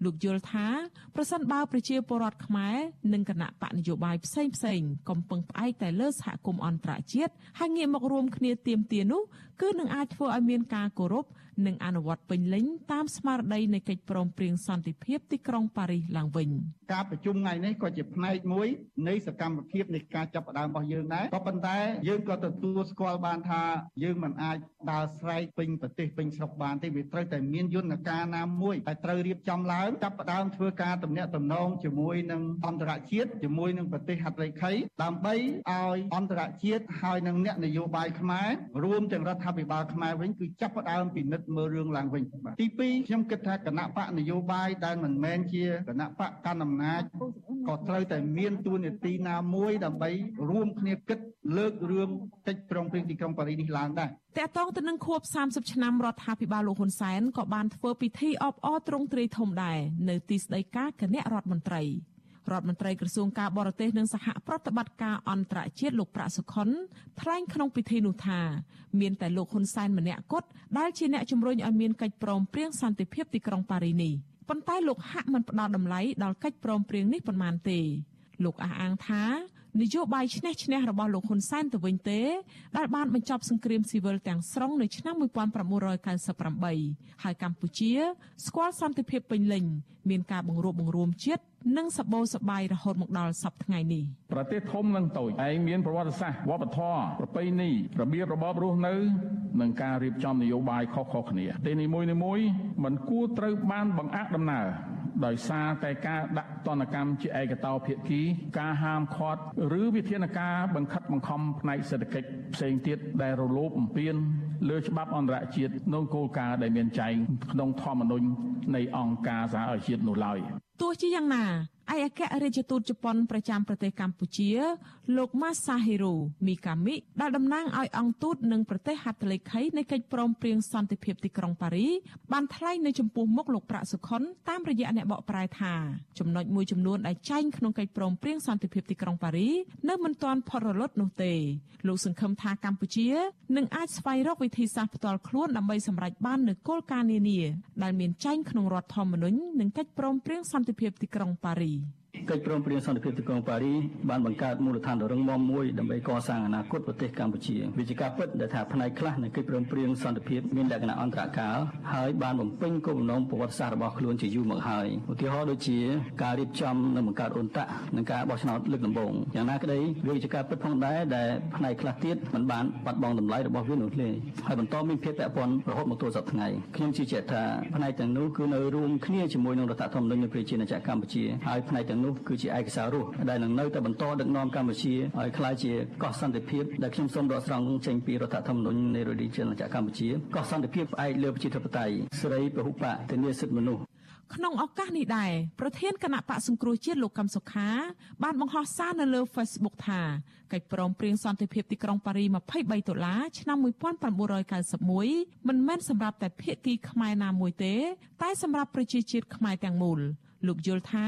លោកយល់ថាប្រសិនបើប្រជាពលរដ្ឋខ្មែរនិងគណៈបកនយោបាយផ្សេងផ្សេងកំពុងផ្អែកតែលើសហគមន៍អន្តរជាតិហើយងាកមករួមគ្នាទៀមទានោះ គឺនឹងអាចធ្វើឲ្យមានការគោរពនិងអនុវត្តពេញលេញតាមស្មារតីនៃកិច្ចព្រមព្រៀងសន្តិភាពទីក្រុងប៉ារីសឡើងវិញការប្រជុំថ្ងៃនេះក៏ជាផ្នែកមួយនៃសកម្មភាពនៃការចាប់ផ្ដើមរបស់យើងដែរក៏ប៉ុន្តែយើងក៏ទទួលស្គាល់បានថាយើងមិនអាចដើរស្រែកពេញប្រទេសពេញស្រុកបានទេវាត្រូវតែមានយន្តការណាមួយដែលត្រូវរៀបចំឡើងចាប់ផ្ដើមធ្វើការទំនាក់ទំនងជាមួយនឹងអន្តរជាតិជាមួយនឹងប្រទេសហត្ថលេខីដើម្បីឲ្យអន្តរជាតិហើយនឹងអ្នកនយោបាយខ្មែររួមទាំងរដ្ឋាភិបាលខ្មែរវិញគឺចាប់ផ្ដើមពិនិត្យមើលរឿងឡើងវិញទី2ខ្ញុំគិតថាគណៈបកនយោបាយដែលមិនមែនជាគណៈបកកណ្ដាលអំណាចក៏ត្រូវតែមានទួនាទីណាមួយដើម្បីរួមគ្នាគិតលើករឿងកិច្ចប្រឹងប្រែងទីក្រុងប៉ារីសនេះឡើងដែរតកតងទៅនឹងខួប30ឆ្នាំរដ្ឋាភិបាលលោកហ៊ុនសែនក៏បានធ្វើពិធីអបអរទ្រង់ទ្រាយធំដែរនៅទីស្តីការគណៈរដ្ឋមន្ត្រី រដ្ឋមន្ត្រីក្រសួងការបរទេសនិងសហប្រតិបត្តិការអន្តរជាតិលោកប្រាក់សុខុនថ្លែងក្នុងពិធីនោះថាមានតែលោកហ៊ុនសែនម្នាក់គត់ដែលជាអ្នកជំរុញឲ្យមានកិច្ចព្រមព្រៀងសន្តិភាពទីក្រុងប៉ារីនេះប៉ុន្តែលោកហាក់មិនផ្ដល់តម្លៃដល់កិច្ចព្រមព្រៀងនេះប៉ុន្មានទេលោកអះអាងថានយោបាយឈ្នះឈ្នះរបស់លោកហ៊ុនសែនទៅវិញទេដែលបានបញ្ចប់សង្គ្រាមស៊ីវិលទាំងស្រុងនៅឆ្នាំ1998ហើយកម្ពុជាស្គាល់សន្តិភាពពេញលេញមានការបង្រួបបង្រួមជាតិ និងសបោសបាយរហូតមកដល់សប្តាហ៍ថ្ងៃនេះប្រទេសធំនិងតូចឯងមានប្រវត្តិសាស្ត្រវប្បធម៌ប្រពៃណីរបៀបរបបរស់នៅនិងការរៀបចំនយោបាយខុសៗគ្នាទីនីមួយៗមិនគួរត្រូវបានបង្អាក់ដំណើរដោយសារតែការដាក់ទណ្ឌកម្មជាឯកតោភាគីការហាមឃាត់ឬវិធានការបង្ខិតបង្ខំផ្នែកសេដ្ឋកិច្ចផ្សេងទៀតដែលរលោភបំពានលើច្បាប់អន្តរជាតិនិងគោលការណ៍ដែលមានចែងក្នុងធម្មនុញ្ញនៃអង្គការសហប្រជាជាតិនោះឡើយ ទោះជាយ៉ាងណា ឯកអគ្គរដ្ឋទូតជប៉ុនប្រចាំប្រទេសកម្ពុជា លោក Masahiro Mikami ដែលតំណាងឲ្យអង្គទូតនិងប្រទេសហត្ថលេខីនៃកិច្ចព្រមព្រៀងសន្តិភាពទីក្រុងប៉ារីបានថ្លែងនៅចំពោះមុខលោកប្រាក់សុខុនតាមរយៈអ្នកបកប្រែថាចំណុចមួយចំនួនដែលចែងក្នុងកិច្ចព្រមព្រៀងសន្តិភាពទីក្រុងប៉ារីនៅមិនទាន់ផុតរលត់នោះទេលោកសង្ឃឹមថាកម្ពុជានឹងអាចស្វែងរកវិធីសាស្ត្រផ្ទាល់ខ្លួនដើម្បីសម្រេចបាននូវគោលការណ៍នានាដែលមានចែងក្នុងរដ្ឋធម្មនុញ្ញនិងកិច្ចព្រមព្រៀងសន្តិភាពទីក្រុងប៉ារី be កិច្ចព្រមព្រៀងសន្តិភាពទីក្រុងប៉ារីបានបង្កើតមូលដ្ឋានដ៏រឹងមាំមួយដើម្បីកសាងអនាគតប្រទេសកម្ពុជាវាជាការពិតដែលថាផ្នែកខ្លះនៃកិច្ចព្រមព្រៀងសន្តិភាពមានលក្ខណៈអន្តរកាលហើយបានបំពេញគោលបំណងប្រវត្តិសាស្ត្ររបស់ខ្លួនជាយូរមកហើយឧទាហរណ៍ដូចជាការរៀបចំនិងបង្កើតអ៊ុនតាក់និងការបោះឆ្នោតលើកដំបូងយ៉ាងណាក្តីវាជាការពិតផងដែរដែលផ្នែកខ្លះទៀតមិនបានបាត់បង់តម្លៃរបស់វានោះទេហើយបន្តមានភាពពាក់ព័ន្ធរហូតមកទល់សប្តាហ៍ថ្ងៃខ្ញុំជឿជាក់ថាផ្នែកទាំងនោះគឺនៅរួមគ្នាជាមួយនឹងរដ្ឋធម្មនុញ្ញនៃប្រជាណាចក្រកម្ពុជាហើយផ្នែកទាំងនោះគឺជាឯកសាររស់ដែលនឹងនៅតែបន្តដឹកនាំកម្ពុជាឲ្យក្លាយជាកោះសន្តិភាពដែលខ្ញុំសូមដកស្រង់ចេញពីរដ្ឋធម្មនុញ្ញនៃរដ្ឋជាណាចក្រកម្ពុជាកោះសន្តិភាពផ្អែកលើប្រជាធិបតេយ្យសេរីពហុបកធានាសិទ្ធិមនុស្សក្នុងឱកាសនេះដែរប្រធានគណៈបកសង្គ្រោះជាតិលោកកឹមសុខាបានបង្ហោះសារនៅលើ Facebook ថាកិច្ចព្រមព្រៀងសន្តិភាពទីក្រុងប៉ារី23ដុល្លារឆ្នាំ1991មិនមែនសម្រាប់តែភាគីខ្មែរណាមួយទេ តែសម្រាប់ប្រជាជាតិខ្មែរទាំងមូល លោកយល់ថា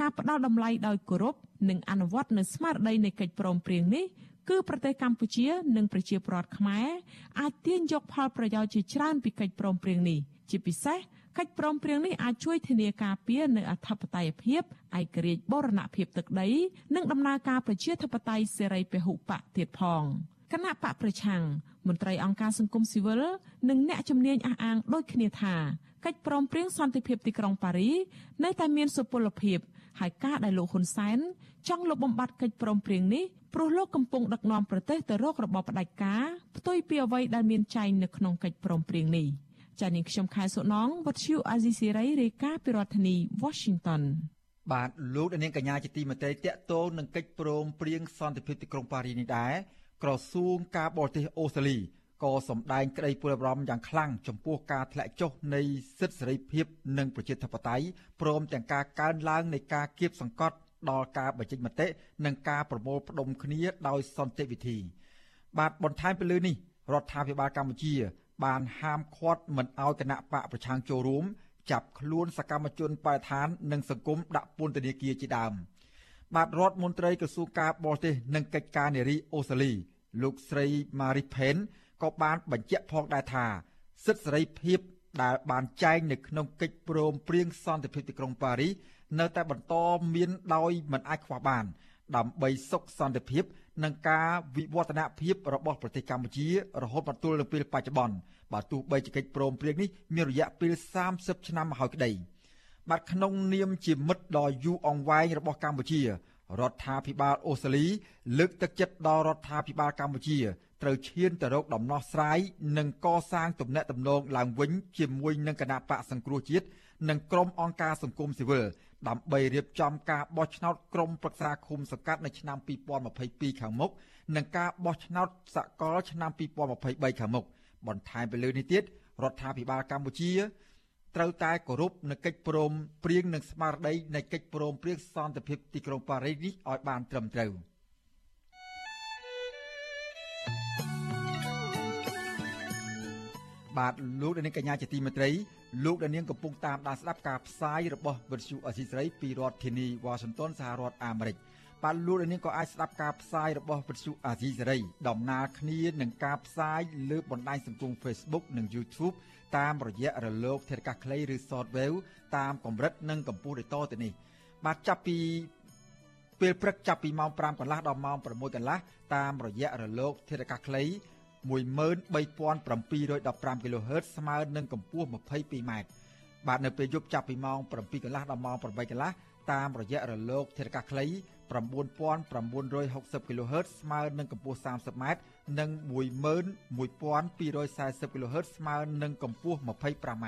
ការផ្ដល់តម្លៃដោយគោរពនិងអនុវត្តនៅស្មារតីនៃកិច្ចព្រមព្រៀងនេះគឺប្រទេសកម្ពុជានិងប្រជាពលរដ្ឋខ្មែរអាចទាញយកផលប្រយោជន៍ជាច្រើនពីកិច្ចព្រមព្រៀងនេះជាពិសេសកិច្ចព្រមព្រៀងនេះអាចជួយធានាការពារនៅអធិបតេយ្យភាពឯករាជ្យបូរណភាពទឹកដី និងដំណើរការប្រជាធិបតេយ្យសេរីពហុបកទៀតផងគណៈបកប្រឆាំងមន្ត្រីអង្គការសង្គមស៊ីវិលនិងអ្នកជំនាញអះអាងដូចគ្នាថា កិច្ចព្រមព្រៀងសន្តិភាពទីក្រុងប៉ារីនៅតែមានសុពលភាពហើយការដែលលោកហ៊ុនសែនចង់លុបបំបាត់កិច្ចព្រមព្រៀងនេះព្រោះលោកកំពុងដឹកនាំប្រទេសទៅរករបបផ្ដាច់ការផ្ទុយពីអ្វីដែលមានចែងនៅក្នុងកិច្ចព្រមព្រៀងនេះចា៎នាងខ្ញុំខែសុណងវັດឈូអាស៊ីសេរីរាយការណ៍ពីរដ្ឋធានី Washington បាទលោកនាងកញ្ញាជាទីមេត្រីតកតងនឹងកិច្ចព្រមព្រៀងសន្តិភាពទីក្រុងប៉ារីនេះដែរក្រសួងការបរទេសអូស្ត្រាលី ក៏សម្ដែងក្តីព្រួយបារម្ភយ៉ាងខ្លាំងចំពោះការធ្លាក់ចុះនៃសិទ្ធិសេរីភាពនិងប្រជាធិបតេយ្យព្រមទាំងការកើនឡើងនៃការគៀបសង្កត់ដល់ការបញ្ចេញមតិនិងការប្រមូលផ្ដុំគ្នាដោយសន្តិវិធី បាទបន្ថែមពីលើនេះរដ្ឋាភិបាលកម្ពុជា បានហាមឃាត់មិនឲ្យគណៈបកប្រឆាំងចូលរួមចាប់ខ្លួនសកម្មជនបរិស្ថាននិងសង្គមដាក់ពន្ធនាគារជាដើមបាទរដ្ឋមន្ត្រីក្រសួងការបរទេសនិងកិច្ចការនារីអូស្ត្រាលីលោកស្រី Marie Pen ក៏បានបញ្ជាក់ផងដែរថាសិទ្ធិសេរីភាពដែលបានចែងនៅក្នុងកិច្ចព្រមព្រៀងសន្តិភាពទីក្រុងប៉ារីសនៅតែបន្តមានដោយមិនអាចខ្វះបាន ដើម្បីសុខសន្តិភាពនិងការវិវឌ្ឍនភាពរបស់ប្រទេសកម្ពុជា រហូតមកទល់នឹងពេលបច្ចុប្បន្នបើទោះបីជាកិច្ចព្រមព្រៀងនេះមានរយៈពេល30ឆ្នាំមកហើយក្តីបាទក្នុងនាមជាមិត្តដ៏យូរអង្វែងរបស់កម្ពុជារដ្ឋាភិបាលអូស្ត្រាលីលើកទឹកចិត្តដល់រដ្ឋាភិបាលកម្ពុជា ត្រូវឈានទៅរកដំណោះស្រាយនិងកសាងទំនាក់ទំនងឡើងវិញជាមួយនឹងគណៈបកសង្គ្រោះជាតិនិងក្រុមអង្គការសង្គមស៊ីវិលដើម្បីរៀបចំការបោះឆ្នោតក្រុមប្រឹក្សាឃុំសង្កាត់នៅឆ្នាំ2022ខាងមុខនិងការបោះឆ្នោតសកលឆ្នាំ2023ខាងមុខបន្ថែមពីលើនេះទៀតរដ្ឋាភិបាលកម្ពុជាត្រូវតែគោរពនៅកិច្ចព្រមព្រៀងនិងស្មារតីនៃកិច្ចព្រមព្រៀងសន្តិភាពទីក្រុងប៉ារីសនេះឲ្យបានត្រឹមត្រូវ បាទលោកនាងកញ្ញាជាទីមេត្រីលោកនាងកំពុងតាមដានស្ដាប់ការផ្សាយរបស់វិទ្យុអស៊ីសេរីពីរដ្ឋធានីវ៉ាស៊ីនតោនសហរដ្ឋអាមេរិកបាទលោកនាងក៏អាចស្ដាប់ការផ្សាយរបស់វិទ្យុអាស៊ីសេរីដំណើរគ្នានឹងការផ្សាយលើបណ្ដាញសង្គម Facebook និង YouTube តាមរយៈរលកធាតុអាកាសខ្លីឬ Shortwave តាមកម្រិតនិងកម្ពស់ដូចតទៅនេះបាទចាប់ពីពេលព្រឹកចាប់ពីម៉ោង5កន្លះដល់ម៉ោង6កន្លះតាមរយៈរលកធាតុអាកាសខ្លី 13715 kHz ស្មើនឹងកម្ពស់ 22m បាទនៅពេលយប់ចាប់ពីម៉ោង7កន្លះដល់ម៉ោង8កន្លះតាមរយៈរលកធាតុអាកាសខ្លី9960 kHz ស្មើនឹងកម្ពស់ 30m និង11240 kHz ស្មើនឹងកម្ពស់ 25m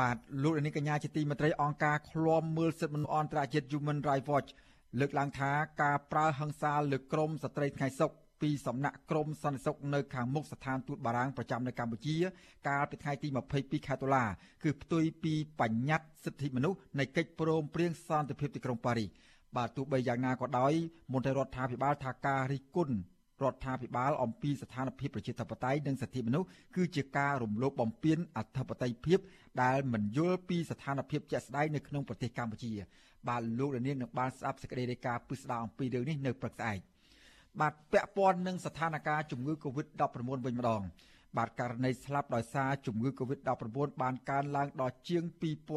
បាទលោកនាងកញ្ញាជាទីមេត្រីអង្គការឃ្លាំមើលសិទ្ធិមនុស្សអន្តរជាតិ Human Rights Watch លើកឡើងថាការប្រើហិង្សាលើក្រមស្ត្រីថ្ងៃសុខ ពីសំណាក់ក្រមសន្តិសុខនៅខាងមុខស្ថានទូតបារាំងប្រចាំនៅកម្ពុជា កាលពីថ្ងៃទី22ខែតុលាគឺផ្ទុយពីបញ្ញត្តិសិទ្ធិមនុស្សនៃកិច្ចព្រមព្រៀងសន្តិភាពទីក្រុងប៉ារីសបាទទោះបីយ៉ាងណាក៏ដោយមន្ត្រីរដ្ឋាភិបាលថាការរិះគន់រដ្ឋាភិបាលអំពីស្ថានភាពប្រជាធិបតេយ្យនិងសិទ្ធិមនុស្សគឺជាការរំលោភបំពានអធិបតេយ្យភាពដែលមិនយល់ពីស្ថានភាពជាក់ស្ដែងនៅក្នុងប្រទេសកម្ពុជា បាទលោកលាននឹងបានស្ដាប់សេចក្តីរាយការណ៍ពិស្ដារអំពីរឿងនេះនៅព្រឹកស្អែក បាទពាក់ព័ន្ធនឹងស្ថានភាពជំងឺ Covid-19 វិញម្ដង បាទករណីស្លាប់ដោយសារជំងឺ Covid-19 បានកើនឡើងដល់ជាង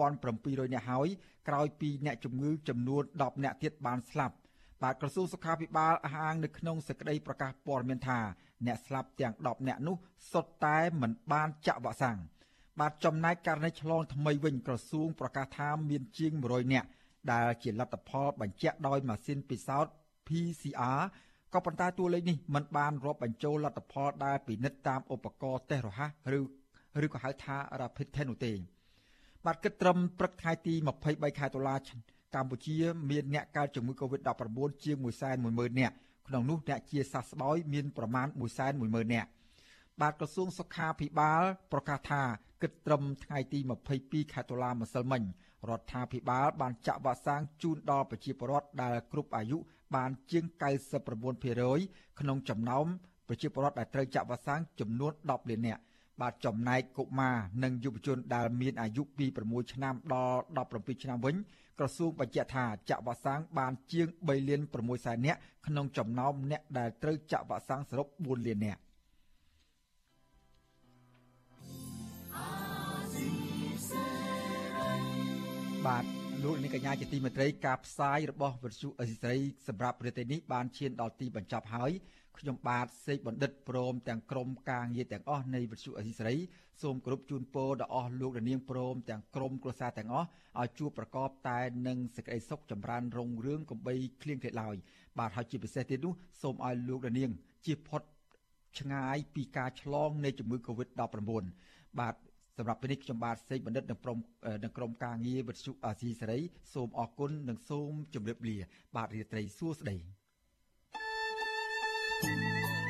2700នាក់ហើយក្រោយពីអ្នកជំងឺចំនួន10នាក់ទៀតបានស្លាប់បាទក្រសួងសុខាភិបាលអះអាងនៅក្នុងសេចក្តីប្រកាសព័ត៌មានថាអ្នកស្លាប់ទាំង10នាក់នោះសុទ្ធតែមិនបានចាក់វ៉ាក់សាំងបាទចំណែកករណីឆ្លងថ្មីវិញក្រសួងប្រកាសថាមានជាង100នាក់ដែលជាលទ្ធផលបញ្ជាក់ដោយម៉ាស៊ីនពិសោធន៍ PCR ក៏ប៉ុន្តែតួលេខនេះមិនបានរាប់បញ្ចូលលទ្ធផលដែលពិនិត្យតាមឧបករណ៍តេស្តរហ័សឬឬក៏ហៅថា Rapid Test នោះទេបាទគិតត្រឹមព្រឹកថ្ងៃទី23ខែតុលាកម្ពុជាមានអ្នកកើតជំងឺ Covid-19 ជាង110,000នាក់ក្នុងនោះអ្នកជាសះស្បើយមានប្រមាណ110,000នាក់បាទក្រសួងសុខាភិបាលប្រកាសថាគិតត្រឹមថ្ងៃទី22ខែតុលាម្សិលមិញរដ្ឋាភិបាលបានចាក់វ៉ាក់សាំងជូនដល់ប្រជាពលរដ្ឋដែលគ្រប់អាយុ បានជាង99%ក្នុងចំណោមប្រជាពលរដ្ឋដែលត្រូវចាក់វ៉ាក់សាំងចំនួន10លាននាក់បាទចំណែកកុមារនិងយុវជនដែលមានអាយុពី6ឆ្នាំដល់17ឆ្នាំវិញក្រសួងបញ្ជាក់ថាចាក់វ៉ាក់សាំងបានជាង3លាន6សែននាក់ក្នុងចំណោមអ្នកដែលត្រូវចាក់វ៉ាក់សាំងសរុប4លាននាក់បាទ លោកនាងកញ្ញាជាទីមេត្រីការផ្សាយរបស់វិទ្យុអេស៊ីសរ៉ៃសម្រាប់ប្រទេសនេះបានឈានដល់ទីបញ្ចប់ហើយខ្ញុំបាទសេកបណ្ឌិតព្រមទាំងក្រុមការងារទាំងអស់នៃវិទ្យុអេស៊ីសរ៉ៃសូមគោរពជូនពរដល់អស់លោកនាងព្រមទាំងក្រុមគ្រួសារទាំងអស់ឲ្យជួបប្រកបតែនឹងសេចក្តីសុខចម្រើនរុងរឿងកំបីគ្លៀងគ្លេឡើយបាទហើយជាពិសេសទៀតនោះសូមឲ្យលោកនាងជៀសផុតឆ្ងាយពីការឆ្លងនៃជំងឺ Covid-19 បាទ សម្រាប់ពេលនេះខ្ញុំបាទសេកបណ្ឌិតនិងក្រុមនិងក្រុមការងារវិទ្យុអាស៊ីសេរីសូមអរគុណនិងសូមជម្រាបលា បាទរាត្រីសួស្តី thank you